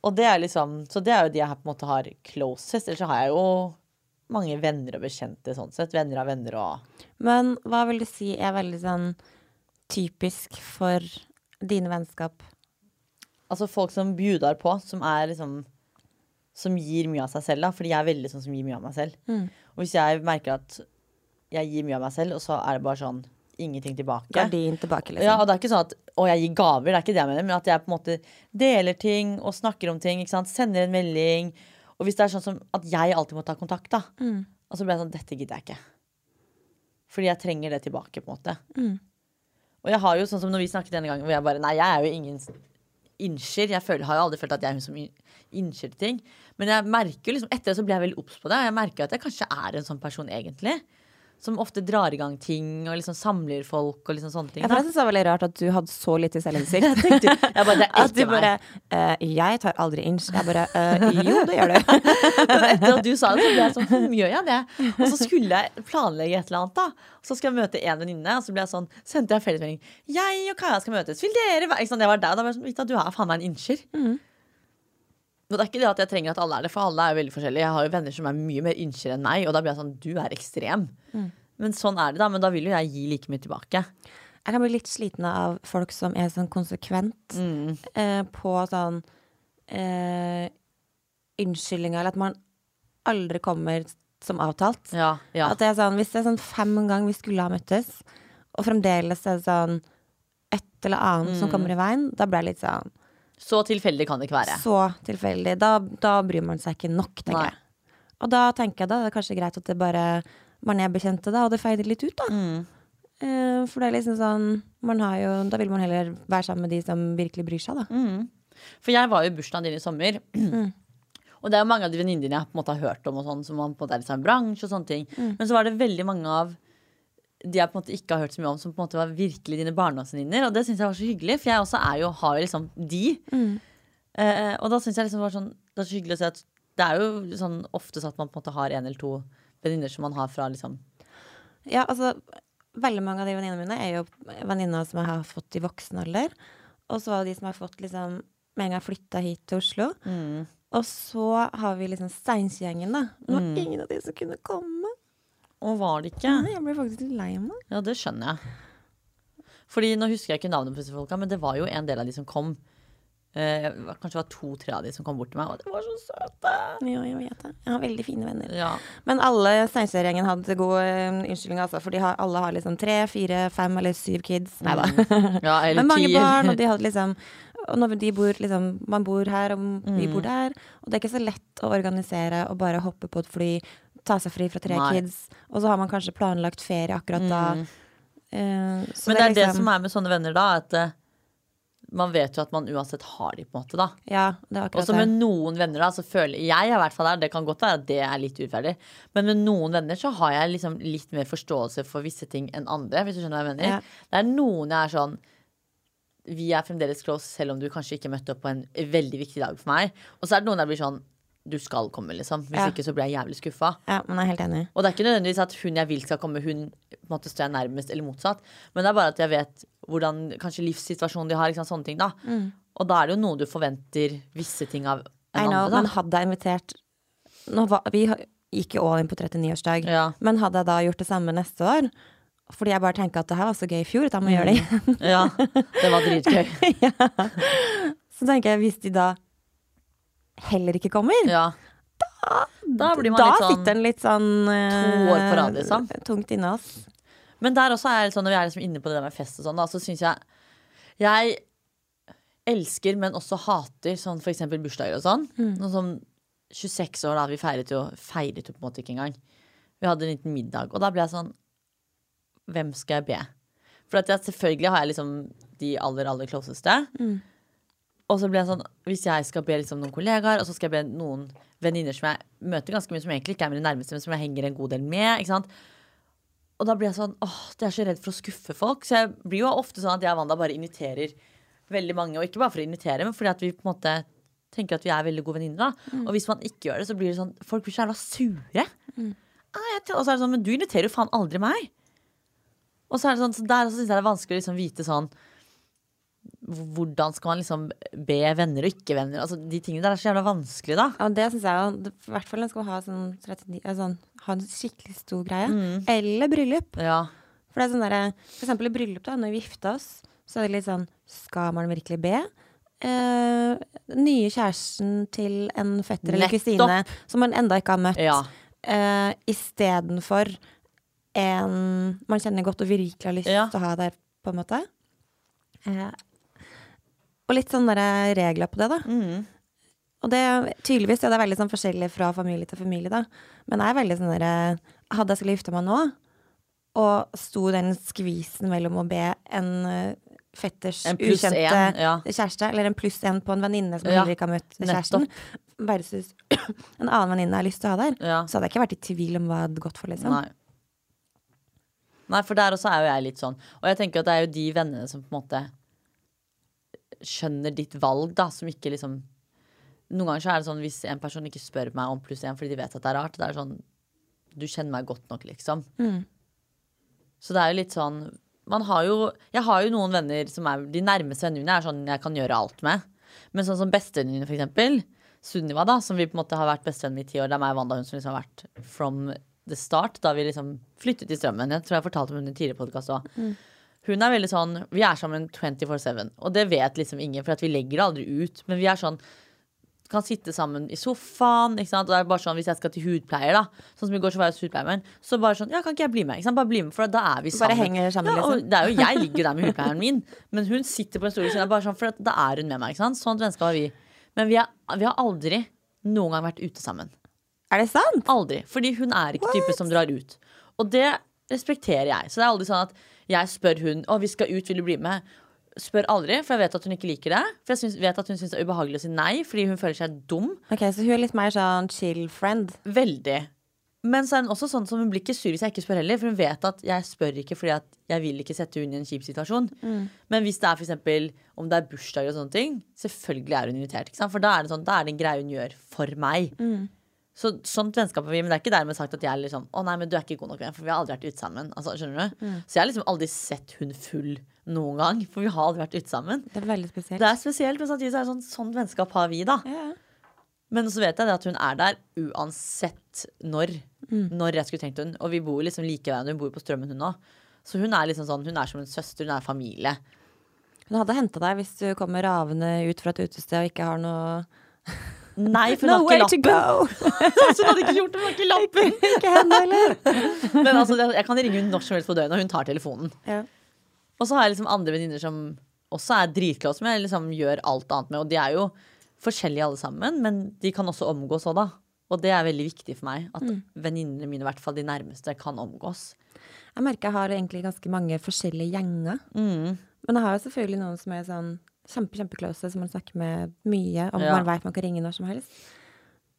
Og det er liksom, så det er jo de jeg på en måte har closest. Ellers så har jeg jo mange venner og bekjente sånn sett. Venner av venner og Men hva vil du si er veldig sånn typisk for dine vennskap? Altså folk som bjudar på, som er liksom Som gir mye av seg selv, da. Fordi jeg er veldig sånn som gir mye av meg selv. Og hvis jeg merker at jeg gir mye av meg selv, og så er det bare sånn ingenting tilbake. Gardin tilbake, liksom. Ja, og det er ikke sånn at å, jeg gir gaver, det er ikke det jeg mener, men at jeg på en måte deler ting og snakker om ting. Sender en melding. Og hvis det er sånn som at jeg alltid må ta kontakt, da, og så blir jeg sånn Dette gidder jeg ikke. Fordi jeg trenger det tilbake, på en måte. Og jeg har jo sånn som når vi snakket denne gangen, hvor jeg bare Nei, jeg er jo ingen innskyr. Jeg føler, har jo aldri følt at jeg er hun som innskyr ting. Men jeg merker liksom, etter det så ble jeg veldig obs på det. Og jeg merker at jeg kanskje er en sånn person egentlig. Som ofte drar i gang ting og liksom samler folk og liksom sånne ting. Jeg, synes det var veldig rart at du hadde så lite selvinnsikt. Jeg tenkte, jeg bare, det At du bare eh, Jeg tar aldri inch. Jeg bare uh, Jo, det gjør du. Men etter at du sa det, så ble jeg sånn Hm, gjør jeg det? Og så skulle jeg planlegge et eller annet, da. Så skal jeg møte en venninne, og så ble jeg sånn Sendte jeg fellesmelding. Jeg og Kaja skal møtes. Vil dere være sant, det var deg. Da var jeg sånn Vita, du er faen meg en innskyr. Og det er ikke det at jeg trenger at alle er det, for alle er veldig forskjellige. Jeg har jo venner som er mye mer innskyr enn meg, og da blir jeg sånn Du er ekstrem. Men sånn er det, da. Men da vil jo jeg gi like mye tilbake. Jeg kan bli litt sliten av folk som er sånn konsekvent eh, på sånn eh, unnskyldninger, eller at man aldri kommer som avtalt. Ja, ja. At det er sånn, Hvis det er sånn fem ganger vi skulle ha møttes, og fremdeles er det sånn et eller annet som kommer i veien, da blir jeg litt sånn Så tilfeldig kan det ikke være. Så tilfeldig. Da, da bryr man seg ikke nok, tenker Nei. jeg. Og da tenker jeg da det er kanskje greit at det bare man er bekjente, da, og det feider litt ut, da. Mm. Eh, for det er liksom sånn man har jo, Da vil man heller være sammen med de som virkelig bryr seg, da. Mm. For jeg var jo i bursdagen din i sommer. Og det er jo mange av de venninnene dine jeg på en måte har hørt om, og sånn, som man på en måte er i samme bransje. og sånne ting Men så var det veldig mange av de jeg på en måte ikke har hørt så mye om, som på en måte var virkelig dine barndomsvenninner. Og det syns jeg var så hyggelig, for jeg også er jo, har jo liksom de. Eh, og da syns jeg liksom var sånn Det er så hyggelig å se at det er jo sånn oftest at man på en måte har en eller to venninner som man har fra liksom Ja, altså Veldig mange av de venninnene mine er jo venninner som jeg har fått i voksen alder. Og så var det de som har fått liksom med en gang flytta hit til Oslo. Og så har vi liksom Steinkjer-gjengen, da. Det var ingen av de som kunne komme. Og var det ikke? Nei, jeg ble faktisk litt lei meg. Ja, det skjønner jeg. Fordi nå husker jeg ikke navnet på disse folka, men det var jo en del av de som kom. Eh, kanskje det var to-tre av de som kom bort til meg, og de var så søte. Ja, jeg vet det. Jeg har veldig fine venner. Ja. Men alle Steinkjer-gjengen hadde god uh, unnskyldninger, altså. For de har, alle har liksom tre, fire, fem eller syv kids. Nei da. ja eller Men mange ti. barn, og de hadde liksom og når de bor liksom Man bor her, og vi bor der. Og det er ikke så lett å organisere og bare hoppe på et fly, ta seg fri fra tre Nei. kids, og så har man kanskje planlagt ferie akkurat da. Eh, så Men det er det liksom- som er med sånne venner, da, at eh, man vet jo at man uansett har de, på en måte, da. Ja, det er akkurat Også med noen venner, da, så føler jeg i hvert fall der, det kan godt være at det er litt urettferdig, men med noen venner så har jeg liksom litt mer forståelse for visse ting enn andre, hvis du skjønner hva jeg mener. Ja. Det er noen jeg er sånn vi er fremdeles close, selv om du kanskje ikke møtte opp på en veldig viktig dag for meg. Og så er det noen der blir sånn Du skal komme, liksom. Hvis Ja. ikke så blir jeg jævlig skuffa. Ja, men jeg er helt enig. Og det er ikke nødvendigvis at hun jeg vil skal komme, hun måtte stå jeg nærmest, eller motsatt. Men det er bare at jeg vet hvordan kanskje livssituasjonen de har, liksom, sånne ting, da. Og da er det jo noe du forventer visse ting av en know, andre, men hadde jeg invitert var, Vi gikk jo all in på 39-årsdag. Ja. Men hadde jeg da gjort det samme neste år, Fordi jeg bare tenker at det her var så gøy i fjor, da må jeg mm. gjøre det igjen. Ja, det var dritgøy. Så tenker jeg, hvis de da heller ikke kommer, Ja. Da blir man da litt sånn sitter den litt sånn To år på rad, liksom. Tungt inne, oss. Men der også er det sånn, når vi er liksom inne på det der med fest og sånn, da, så syns jeg Jeg elsker, men også hater sånn eksempel bursdager og sånn. Noe sånn 26 år, da. Vi feiret jo Feiret jo på en måte ikke engang. Vi hadde en liten middag, og da ble jeg sånn Hvem skal jeg be? For jeg, selvfølgelig har jeg liksom de aller, aller closeste. Og så ble jeg sånn Hvis jeg skal be liksom noen kollegaer, og så skal jeg be noen venninner som jeg møter ganske mye, som egentlig ikke er mine nærmeste, men som jeg henger en god del med. ikke sant? Og da blir jeg sånn åh, jeg er så redd for å skuffe folk. Så jeg blir jo ofte sånn at jeg og Wanda bare inviterer veldig mange. Og ikke bare for å invitere, men fordi at vi på en måte tenker at vi er veldig gode venninner. da. Og hvis man ikke gjør det, så blir det sånn Folk blir så jævla sure. Ah, jeg og så er det sånn, men du inviterer jo faen aldri meg. Og så er det sånn, så der syns jeg det er vanskelig å liksom vite sånn hvordan skal man liksom be venner og ikke venner? Altså, de tingene der er så jævla vanskelig, da. Ja, det syns jeg jo. I hvert fall når man skal ha sånn, 39, eh, sånn Ha en skikkelig stor greie. Mm. Eller bryllup. Ja. For det er sånn der, For eksempel i bryllup, da, når vi gifta oss, så er det litt sånn Skal man virkelig be? Eh, nye kjæresten til en fetter eller kusine som man enda ikke har møtt. ja. Eh, Istedenfor en man kjenner godt og virkelig har lyst Ja. å ha der, på en måte. Eh, og litt sånne regler på det, da. Mm. Og det tydeligvis ja, det er veldig sånn forskjellig fra familie til familie, da. Men jeg er veldig sånn derre Hadde jeg skulle gifte meg nå, og sto den skvisen mellom å be en eh, fetters En ukjente en, ja. kjæreste, eller en pluss en på en venninne som Ja, heller ikke har møtt kjæresten, versus en annen venninne jeg har lyst til å ha der, Ja. så hadde jeg ikke vært i tvil om hva jeg hadde gått for, liksom. Nei. Nei, for der også er jo jeg litt sånn. Og jeg tenker at det er jo de vennene som på en måte skjønner ditt valg, da, som ikke liksom Noen ganger så er det sånn hvis en person ikke spør meg om pluss én fordi de vet at det er rart, det er sånn Du kjenner meg godt nok, liksom. Mm. Så det er jo litt sånn Man har jo Jeg har jo noen venner som er De nærmeste vennene mine er sånn jeg kan gjøre alt med. Men sånn som bestevennene mine, for eksempel. Sunniva, da, som vi på en måte har vært bestevenn med i ti år. Det er meg og Wanda hun som liksom har vært from the start, da vi liksom flyttet i Strømmen. Jeg tror jeg fortalte om hun i en tidligere podkast òg. Hun er veldig sånn Vi er sammen 24-7, og det vet liksom ingen, for at vi legger det aldri ut. Men vi er sånn kan sitte sammen i sofaen. Ikke sant? Og det er bare sånn, Hvis jeg skal til hudpleier, da Sånn som i går så var jeg hos hudpleieren, så bare sånn Ja, kan ikke jeg bli med? Ikke sant? Bare bli med, for da er vi sammen. Bare henger sammen, ja, liksom. og det er jo Jeg ligger der med hudpleieren min, men hun sitter på en stol ved siden av, bare sånn, for da er hun med meg. Ikke sant? Sånt vennskap har vi. Men vi, er, vi har aldri noen gang vært ute sammen. Er det sant? Aldri. Fordi hun er ikke type som drar ut. Og det respekterer jeg. Så det er aldri sånn at jeg spør hun Å, vi skal ut, vil du bli med? Spør aldri, for jeg vet at hun ikke liker det. For jeg synes, vet at hun syns det er ubehagelig å si nei fordi hun føler seg dum. Ok, Så hun er litt mer sånn chill friend. Veldig. Men så er hun også sånn som hun blir ikke sur hvis jeg ikke spør heller. For hun vet at jeg spør ikke fordi at jeg vil ikke sette hun i en kjip situasjon. Men hvis det er for eksempel om det er bursdager og sånne ting, selvfølgelig er hun invitert. For da er det sånn, da er det en greie hun gjør for meg. Så sånt vennskap har vi, men det er ikke dermed sagt at jeg er liksom Å nei, men du er ikke god nok venn, for vi har aldri vært ute sammen. Altså, skjønner du? Så jeg har liksom aldri sett hun full noen gang, for vi har aldri vært ute sammen. Det er veldig spesielt. Det er spesielt, men samtidig så er det sånn, sånn vennskap har vi, da. Ja. Men så vet jeg det at hun er der uansett når. Når jeg skulle tenkt hun. Og vi bor liksom like ved henne. Hun bor på Strømmen, hun òg. Så hun er liksom sånn, hun er som en søster, hun er familie. Hun hadde henta deg hvis du kommer ravende ut fra et utested og ikke har noe Nei, for hun har ikke lappen. Så hun hadde ikke gjort det, hun har ikke lappen. ikke henne heller. Men altså, jeg kan ringe hun når som helst på døgnet, og hun tar telefonen. Ja. Og så har jeg liksom andre venninner som også er dritclose, som jeg liksom gjør alt annet med. Og de er jo forskjellige alle sammen, men de kan også omgås òg, da. Og det er veldig viktig for meg. At venninnene mine, i hvert fall de nærmeste, kan omgås. Jeg merker jeg har egentlig ganske mange forskjellige gjenger. Mm. Men jeg har jo selvfølgelig noen som er sånn kjempe, kjempeclose, som man snakker med mye, og Ja. man vet man kan ringe når som helst.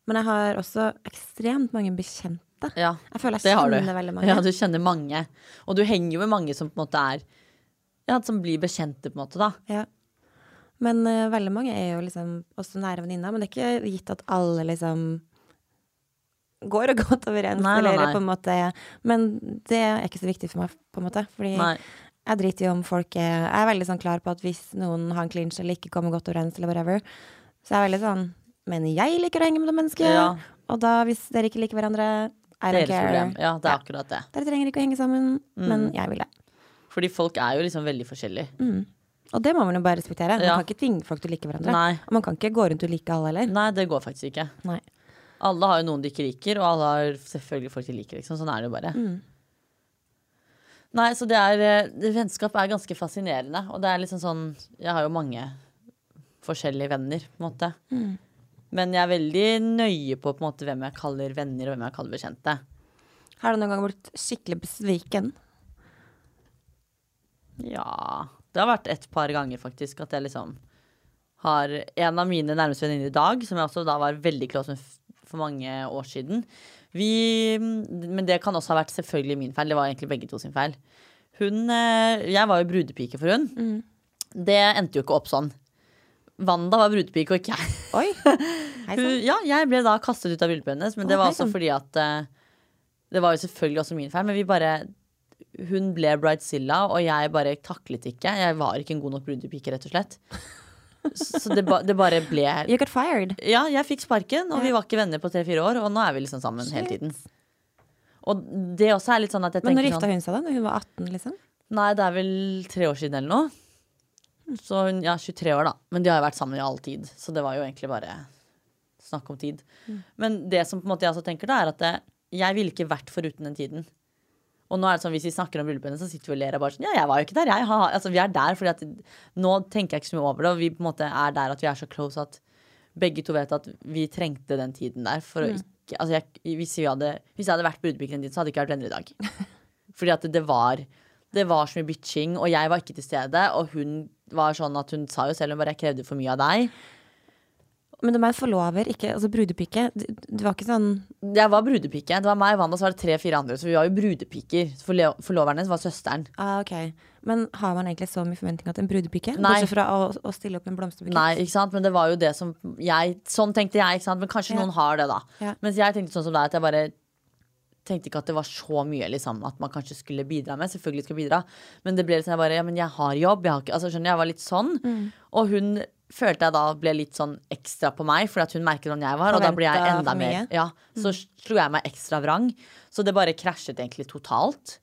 Men jeg har også ekstremt mange bekjente. Ja, Jeg føler det jeg kjenner veldig mange. Ja, du kjenner mange. Og du henger jo med mange som på en måte er Ja, som blir bekjente, på en måte, da. Ja. Men uh, veldig mange er jo liksom også nære venninner. Men det er ikke gitt at alle liksom går og godt overens. Nei, nei, eller på en måte Men det er ikke så viktig for meg, på en måte. Fordi Nei. Jeg driter i om folk er Jeg er veldig sånn klar på at hvis noen har en clinch eller ikke kommer godt overens, eller whatever, så er jeg veldig sånn Men jeg liker å henge med det mennesket. Ja. Og da, hvis dere ikke liker hverandre, I don't Deres care. problem. Ja, det er akkurat det. Dere trenger ikke å henge sammen, men jeg vil det. Fordi folk er jo liksom veldig forskjellige. Og det må man jo bare respektere. Man Ja. kan ikke tvinge folk til å like hverandre. Nei. Og man kan ikke gå rundt og like alle heller. Nei, det går faktisk ikke. Nei. Alle har jo noen de ikke liker, og alle har selvfølgelig folk de liker. Liksom. Sånn er det jo bare. Mm. Nei, så det er eh, det- Vennskap er ganske fascinerende. Og det er liksom sånn Jeg har jo mange forskjellige venner, på en måte. Mm. Men jeg er veldig nøye på, på en måte, hvem jeg kaller venner, og hvem jeg kaller bekjente. Har du noen gang blitt skikkelig besviken? Ja Det har vært et par ganger, faktisk, at jeg liksom har En av mine nærmeste venninner i dag, som jeg også da var veldig close med for mange år siden Vi Men det kan også ha vært selvfølgelig min feil. Det var egentlig begge to sin feil. Hun eh, Jeg var jo brudepike for hun. Mm. Det endte jo ikke opp sånn. Wanda var brudepike, og ikke jeg. Oi! Hun, ja, jeg ble da kastet ut av bryllupet hennes, men det var også fordi at eh, Det var jo selvfølgelig også min feil, men vi bare Hun ble bridezilla, og jeg bare taklet ikke. Jeg var ikke en god nok brudepike, rett og slett. Så det, ba, det bare ble You got fired. Ja, jeg fikk sparken, og vi var ikke venner på tre-fire år, og nå er vi liksom sammen hele tiden. Og det også er litt sånn at jeg Men når gifta sånn hun seg da? Når hun var 18, liksom? Nei, det er vel tre år siden eller noe. Så hun, ja, 23 år, da. Men de har jo vært sammen i all tid. Så det var jo egentlig bare snakk om tid. Men det som på en måte jeg også tenker, da, er at det, jeg ville ikke vært foruten den tiden. Og nå er det sånn, Hvis vi snakker om bryllupet hennes, så sitter vi og ler og bare sånn Ja, jeg var jo ikke der. Jeg har, altså, vi er der fordi at Nå tenker jeg ikke så mye over det, og vi på en måte er der at vi er så close at begge to vet at vi trengte den tiden der for å ikke altså jeg, hvis, vi hadde, hvis jeg hadde vært brudepiken den tiden, så hadde jeg ikke vært venner i dag. Fordi at det var Det var så mye bitching, og jeg var ikke til stede. Og hun var sånn at hun sa jo selv hun bare jeg krevde for mye av deg. Men de er forlover, ikke altså brudepike. Du, du var ikke sånn Jeg var brudepike. Det var meg, Wanda, så var det tre-fire andre. Så vi var jo brudepiker. Forloveren hennes var søsteren. ah, ok. Men har man egentlig så mye forventning til en brudepike? Nei. Bortsett fra å, å stille opp en blomsterbukett? Nei, ikke sant? Men det var jo det som jeg Sånn tenkte jeg, ikke sant? Men kanskje Ja. noen har det, da. Ja. Mens jeg tenkte sånn som deg, at jeg bare tenkte ikke at det var så mye liksom, at man kanskje skulle bidra med. Selvfølgelig skal bidra. Men det ble litt sånn jeg bare Ja, men jeg har jobb. Jeg har ikke Altså, skjønner jeg var litt sånn. Mm. Og hun følte jeg da ble litt sånn ekstra på meg, fordi at hun merket hvordan jeg var. Og da ble jeg enda mer. Mm. Ja, så slo jeg meg ekstra vrang. Så det bare krasjet egentlig totalt.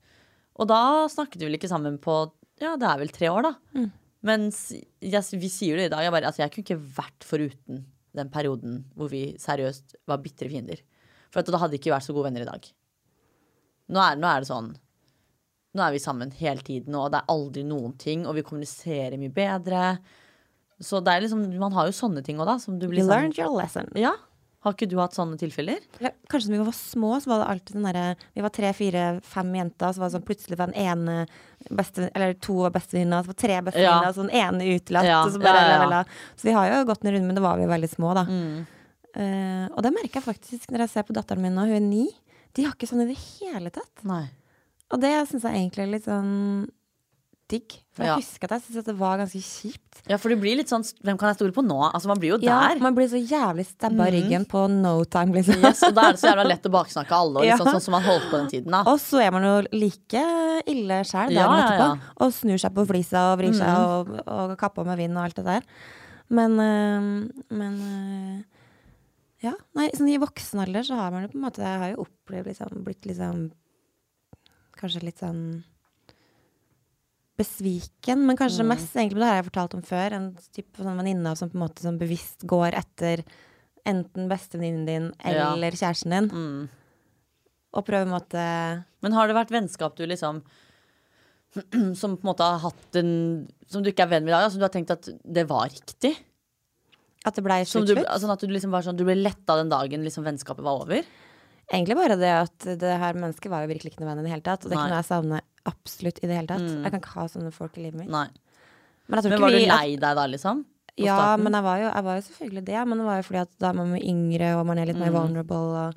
Og da snakket vi vel ikke sammen på Ja, det er vel tre år, da. Mm. Men vi sier det i dag. Jeg, bare, altså, jeg kunne ikke vært foruten den perioden hvor vi seriøst var bitre fiender. For at da hadde vi ikke vært så gode venner i dag. Nå er, nå er det sånn Nå er vi sammen hele tiden, og det er aldri noen ting, og vi kommuniserer mye bedre. Så det er liksom, man har jo sånne ting òg, da. Som du blir You sånn learned your lesson. Ja. Har ikke du hatt sånne tilfeller? Eller, kanskje da vi var små, så var det alltid sånn derre Vi var tre, fire, fem jenter, så var det sånn plutselig var den ene beste, Eller to var bestevenninna, så var tre bestevenninner, Ja. og så den ene utelatt. Ja, så, bare, ja, ja, ja. så vi har jo gått en runde, men da var vi veldig små, da. Mm. Uh, og det merker jeg faktisk når jeg ser på datteren min nå, hun er ni. De har ikke sånn i det hele tatt. Nei. Og det syns jeg egentlig er litt sånn digg. For jeg Ja. husker at jeg syntes det var ganske kjipt. Ja, for det blir litt sånn Hvem kan jeg stole på nå? Altså, man blir jo Ja, der. man blir så jævlig stabba i ryggen på no time, liksom. Yes, og da er det så jævla lett å baksnakke alle, og liksom, Ja. sånn som man holdt på den tiden. da Og så er man jo like ille sjæl dagen Ja, etterpå. Mm. Og snur seg på flisa og vrir seg og, og kapper med vind og alt det der. Men, øh, men øh, Ja. Nei, sånn i voksen alder så har man jo på en måte Jeg har jo opplevd liksom Blitt liksom Kanskje litt sånn besviken, men kanskje Mm. mest egentlig, det har jeg fortalt om før, en type sånn venninne som på en måte sånn bevisst går etter enten bestevenninnen din Ja. eller kjæresten din, Mm. og prøver på en måte Men har det vært vennskap du liksom Som på en måte har hatt en Som du ikke er venn med i dag, som du har tenkt at det var riktig? At det blei Som slutt, du, slutt. sånn at du liksom var sånn Du ble letta den dagen liksom vennskapet var over? Egentlig bare det at det her mennesket var jo virkelig ikke noe venn i det hele tatt. Og det Nei. kunne jeg savne absolutt i det hele tatt. Mm. Jeg kan ikke ha sånne folk i livet mitt. Nei. Men, Men var du lei deg da, liksom? Ja, starten? men jeg var, jo, jeg var jo selvfølgelig det. Men det var jo fordi at da man yngre, og man er litt mer Mm. vulnerable. Og,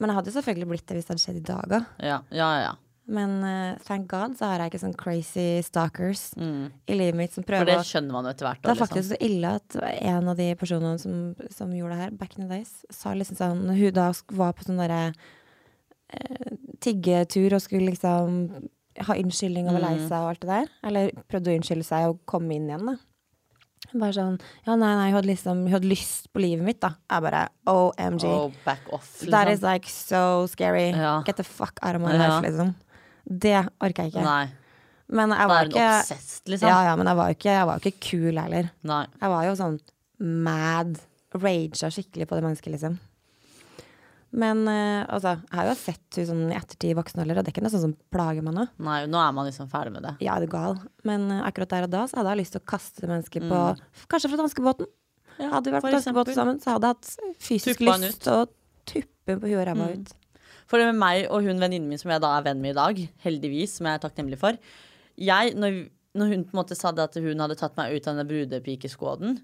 men jeg hadde selvfølgelig blitt det hvis det hadde skjedd i dag òg. Ja, ja, ja. Men uh, thank God så har jeg ikke sånn crazy stalkers Mm. i livet mitt som For det skjønner man jo etter hvert. Det er da, faktisk liksom. så ille at en av de personene som, som gjorde det her, back in the days, sa liksom sånn hun da var på sånn derre eh, tiggetur og skulle liksom ha unnskyldning og være lei Mm. seg og alt det der, eller prøvde å unnskylde seg og komme inn igjen, da, Bare sånn Ja, nei, nei, hun hadde liksom Hun hadde lyst på livet mitt, da. Jeg bare OMG. Oh, back off, That is liksom. like so scary. Ja. Get the fuck out of my Ja. life, liksom. Det orker jeg ikke. Nei. Men jeg var ikke obsessed, liksom. Ja, ja, men jeg var jo ikke, jeg var ikke kul heller. Nei. Jeg var jo sånn mad. Raga skikkelig på det mennesket, liksom. Men uh, altså, jeg har jo sett henne sånn i ettertid i voksen alder, og det er ikke noe sånt som plager meg nå. Nei, nå er man liksom ferdig med det. Ja, er du gal? Men uh, akkurat der og da så hadde jeg lyst til å kaste det mennesket på Kanskje fra danskebåten. hadde vi vært på danskebåten sammen, så hadde jeg hatt fysisk lyst til å tuppe på huet og ræva ut. For det med meg og hun venninnen min som jeg da er venn med i dag, heldigvis, som jeg er takknemlig for Jeg, når, når hun på en måte sa det at hun hadde tatt meg ut av den brudepikeskåden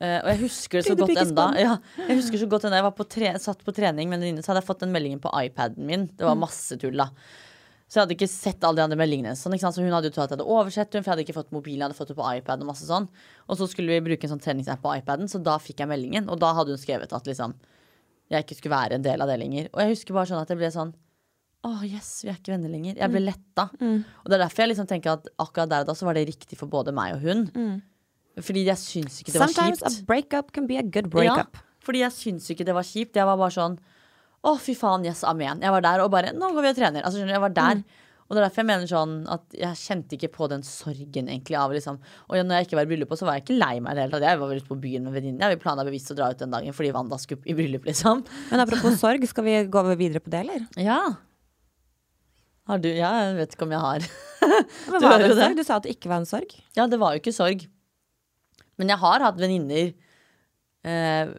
eh, Og jeg husker det så godt enda ja, Jeg husker så godt enda jeg var på tre, satt på trening med en venninne, så hadde jeg fått den meldingen på iPaden min. Det var masse tull, da. Så jeg hadde ikke sett alle de andre meldingene. Sånn? Så hun hadde jo trodd at jeg hadde oversett hun, for jeg hadde ikke fått mobilen, jeg hadde fått det på iPad og masse sånn. Og så skulle vi bruke en sånn treningsapp på iPaden, så da fikk jeg meldingen. Og da hadde hun skrevet at liksom jeg ikke skulle være en del av det lenger. Og jeg husker bare sånn at jeg ble sånn Å, yes, vi er ikke venner lenger. Jeg ble letta. Og det er derfor jeg liksom tenker at akkurat der og da så var det riktig for både meg og hun. Fordi jeg syns ikke det var Sometimes a kjipt. breakup can be a good breakup. Ja, fordi jeg syns ikke det var kjipt. Jeg var bare sånn Å, fy faen, yes, amen. Jeg var der og bare Nå går vi og trener. Altså, skjønner du, jeg var der. Og det er derfor jeg mener sånn at jeg kjente ikke på den sorgen egentlig av liksom Og når jeg ikke var i bryllupet, så var jeg ikke lei meg i det hele tatt. Jeg var ute på byen med venninner. Jeg planla bevisst å dra ut den dagen fordi Wanda skulle i bryllup, liksom. Men apropos sorg, skal vi gå videre på det, eller? Ja. Har du Ja, jeg vet ikke om jeg har. Men Du hører jo det. Du sa at det ikke var en sorg. Ja, det var jo ikke sorg. Men jeg har hatt venninner eh,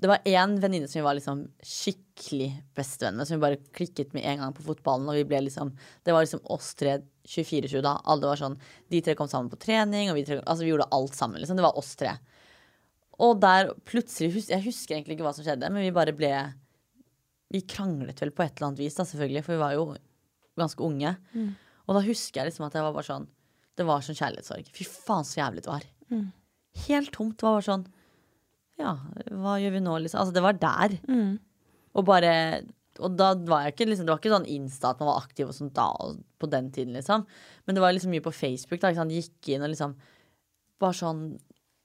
Det var én venninne som vi var liksom skikkelig bestevenn med, som vi bare klikket med en gang på fotballen. Og vi ble liksom Det var liksom oss tre 24-7 da. Alle var sånn De tre kom sammen på trening, og vi tre Altså, vi gjorde alt sammen, liksom. Det var oss tre. Og der plutselig Jeg husker egentlig ikke hva som skjedde, men vi bare ble Vi kranglet vel på et eller annet vis, da, selvfølgelig, for vi var jo ganske unge. Og da husker jeg liksom at jeg var bare sånn Det var sånn kjærlighetssorg. Fy faen, så jævlig det var. Helt tomt. Det var bare sånn Ja, hva gjør vi nå, liksom? Altså, det var der. Og bare Og da var jeg ikke liksom Det var ikke sånn Insta at man var aktiv og sånn da på den tiden, liksom. Men det var liksom mye på Facebook. da, ikke? Gikk inn og liksom Bare sånn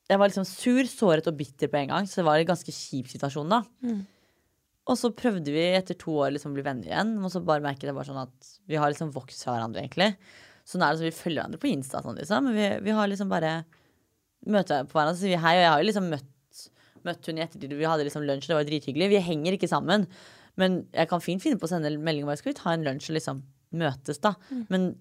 Jeg var liksom sur, såret og bitter på en gang, så det var en ganske kjip situasjon, da. Og så prøvde vi etter to år liksom bli venner igjen, og så bare merket jeg bare sånn at vi har liksom vokst fra hverandre, egentlig. Sånn er det, så vi følger hverandre på Insta, sånn, liksom. Men vi, vi har liksom bare møter på hverandre og sier vi hei, og jeg har jo liksom møtt, møtt hun i ettertid. Vi hadde liksom lunsj, det var drithyggelig. Vi henger ikke sammen. Men jeg kan fint finne på å sende en melding om skal vi ta en lunsj og liksom møtes, da. Men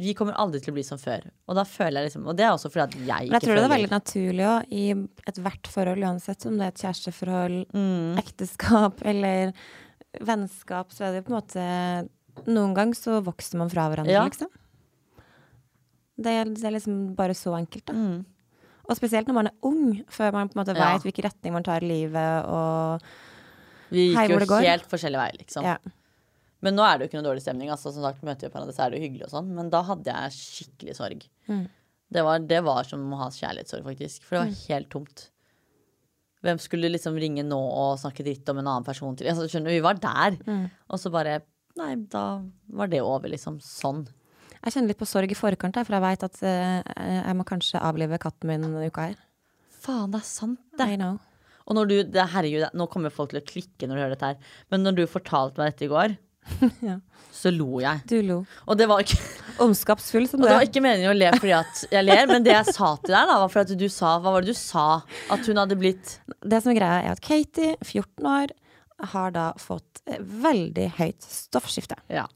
vi kommer aldri til å bli som før. Og da føler jeg liksom Og det er også fordi at jeg ikke jeg tror det er veldig naturlig òg, i ethvert forhold, uansett om det er et kjæresteforhold, Mm. ekteskap eller vennskap, så er det på en måte Noen ganger så vokser man fra hverandre, Ja. liksom. Det er, det er liksom bare så enkelt, da. Mm. Og spesielt når man er ung, før man på en måte Ja. vet hvilken retning man tar i livet og Vi Hei, gikk hvor jo det går. helt forskjellig vei, liksom. Ja. Men nå er det jo ikke noe dårlig stemning. Altså, som sagt, møter vi på hverandre, så er det jo hyggelig og sånn. Men da hadde jeg skikkelig sorg. Mm. Det, var, det var som å ha kjærlighetssorg, faktisk. For det var helt tomt. Hvem skulle liksom ringe nå og snakke dritt om en annen person til? Altså, skjønner vi var der. Og så bare Nei, da var det over, liksom. Sånn. Jeg kjenner litt på sorg i forkant, for jeg vet at eh, jeg må kanskje avlive katten min denne uka her. Faen, det er sant, det. I know. Og når du, det, herregud, nå kommer folk til å klikke når de hører dette her. Men når du fortalte meg dette i går, Ja. så lo jeg. Du lo. Og det var ikke Omskapsfull som Og du det var er. ikke meningen å le fordi at jeg ler, men det jeg sa til deg, da, var for at du sa Hva var det du sa? At hun hadde blitt Det som er greia, er at Katie, 14 år, har da fått eh, veldig høyt stoffskifte. Ja.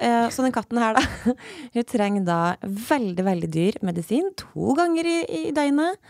Eh, Så den katten her, da, hun trenger da veldig, veldig dyr medisin to ganger i, i døgnet.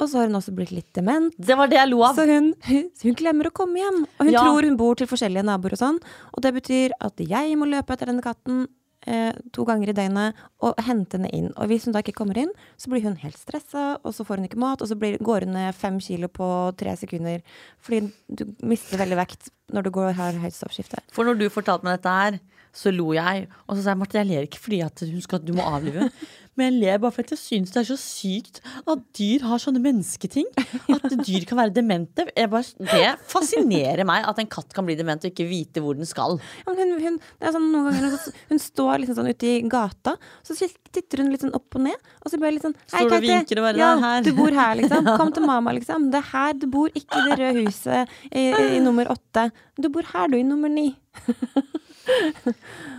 Og så har hun også blitt litt dement. Det var det jeg lo av. Så hun, hun, hun glemmer å komme hjem. Og hun Ja. tror hun bor til forskjellige naboer og sånn. Og det betyr at jeg må løpe etter denne katten eh, to ganger i døgnet og hente henne inn. Og hvis hun da ikke kommer inn, så blir hun helt stressa, og så får hun ikke mat, og så blir, går hun ned fem kilo på tre sekunder fordi du mister veldig vekt når du går har høyt stoppskifte. For når du fortalte meg dette her, så lo jeg. Og så sa jeg Marte, jeg ler ikke fordi at hun skal, du må avlive. Men jeg ler bare fordi jeg syns det er så sykt at dyr har sånne mennesketing. At dyr kan være demente. Jeg bare, det fascinerer meg at en katt kan bli dement og ikke vite hvor den skal. Ja, hun, hun, det er sånn, ganger hun står liksom sånn ute i gata, så titter hun litt sånn opp og ned. Og så bare litt sånn Hei, Står du og vinker og bare, ja, her». Du bor her, liksom. Kom til mamma, liksom. Det er her du bor, ikke i det røde huset i, i, i nummer åtte. Du bor her, du, i nummer ni.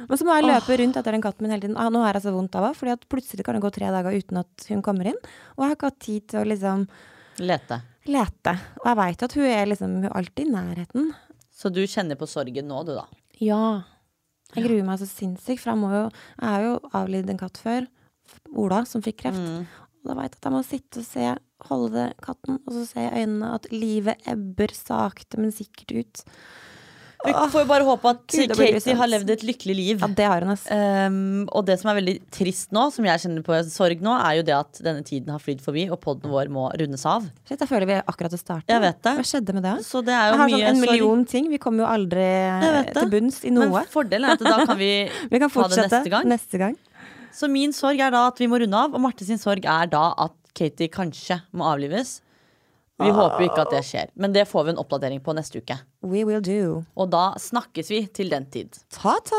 Men så må jeg løpe rundt etter den katten min hele tiden. Ah, nå har jeg så vondt av henne, fordi at plutselig kan det gå tre dager uten at hun kommer inn. Og jeg har ikke hatt tid til å liksom Lete. lete. Og jeg veit at hun er liksom hun er alltid i nærheten. Så du kjenner på sorgen nå, du, da. Ja. Jeg gruer meg så sinnssykt, for jeg må jo Jeg har jo avlidd en katt før. Ola, som fikk kreft. Mm. Og da veit jeg at jeg må sitte og se, holde katten, og så se i øynene at livet ebber sakte, men sikkert ut. Vi får jo bare håpe at Gud, Katie har levd et lykkelig liv. Ja, det har hun, ass. Um, og det som er veldig trist nå, som jeg kjenner på sorg nå, er jo det at denne tiden har flydd forbi, og podden vår må rundes av. Shit, jeg føler vi akkurat å starte. Jeg vet det. Hva skjedde med det? Så det er Jeg har sånn en sorg. million ting. Vi kommer jo aldri til bunns i noe. Men fordelen er at da kan vi, vi kan ta det fortsette neste gang. neste gang. Så min sorg er da at vi må runde av, og Marte sin sorg er da at Katie kanskje må avlives. Vi håper jo ikke at det skjer, men det får vi en oppdatering på neste uke. We will do. Og da snakkes vi til den tid. Ta-ta!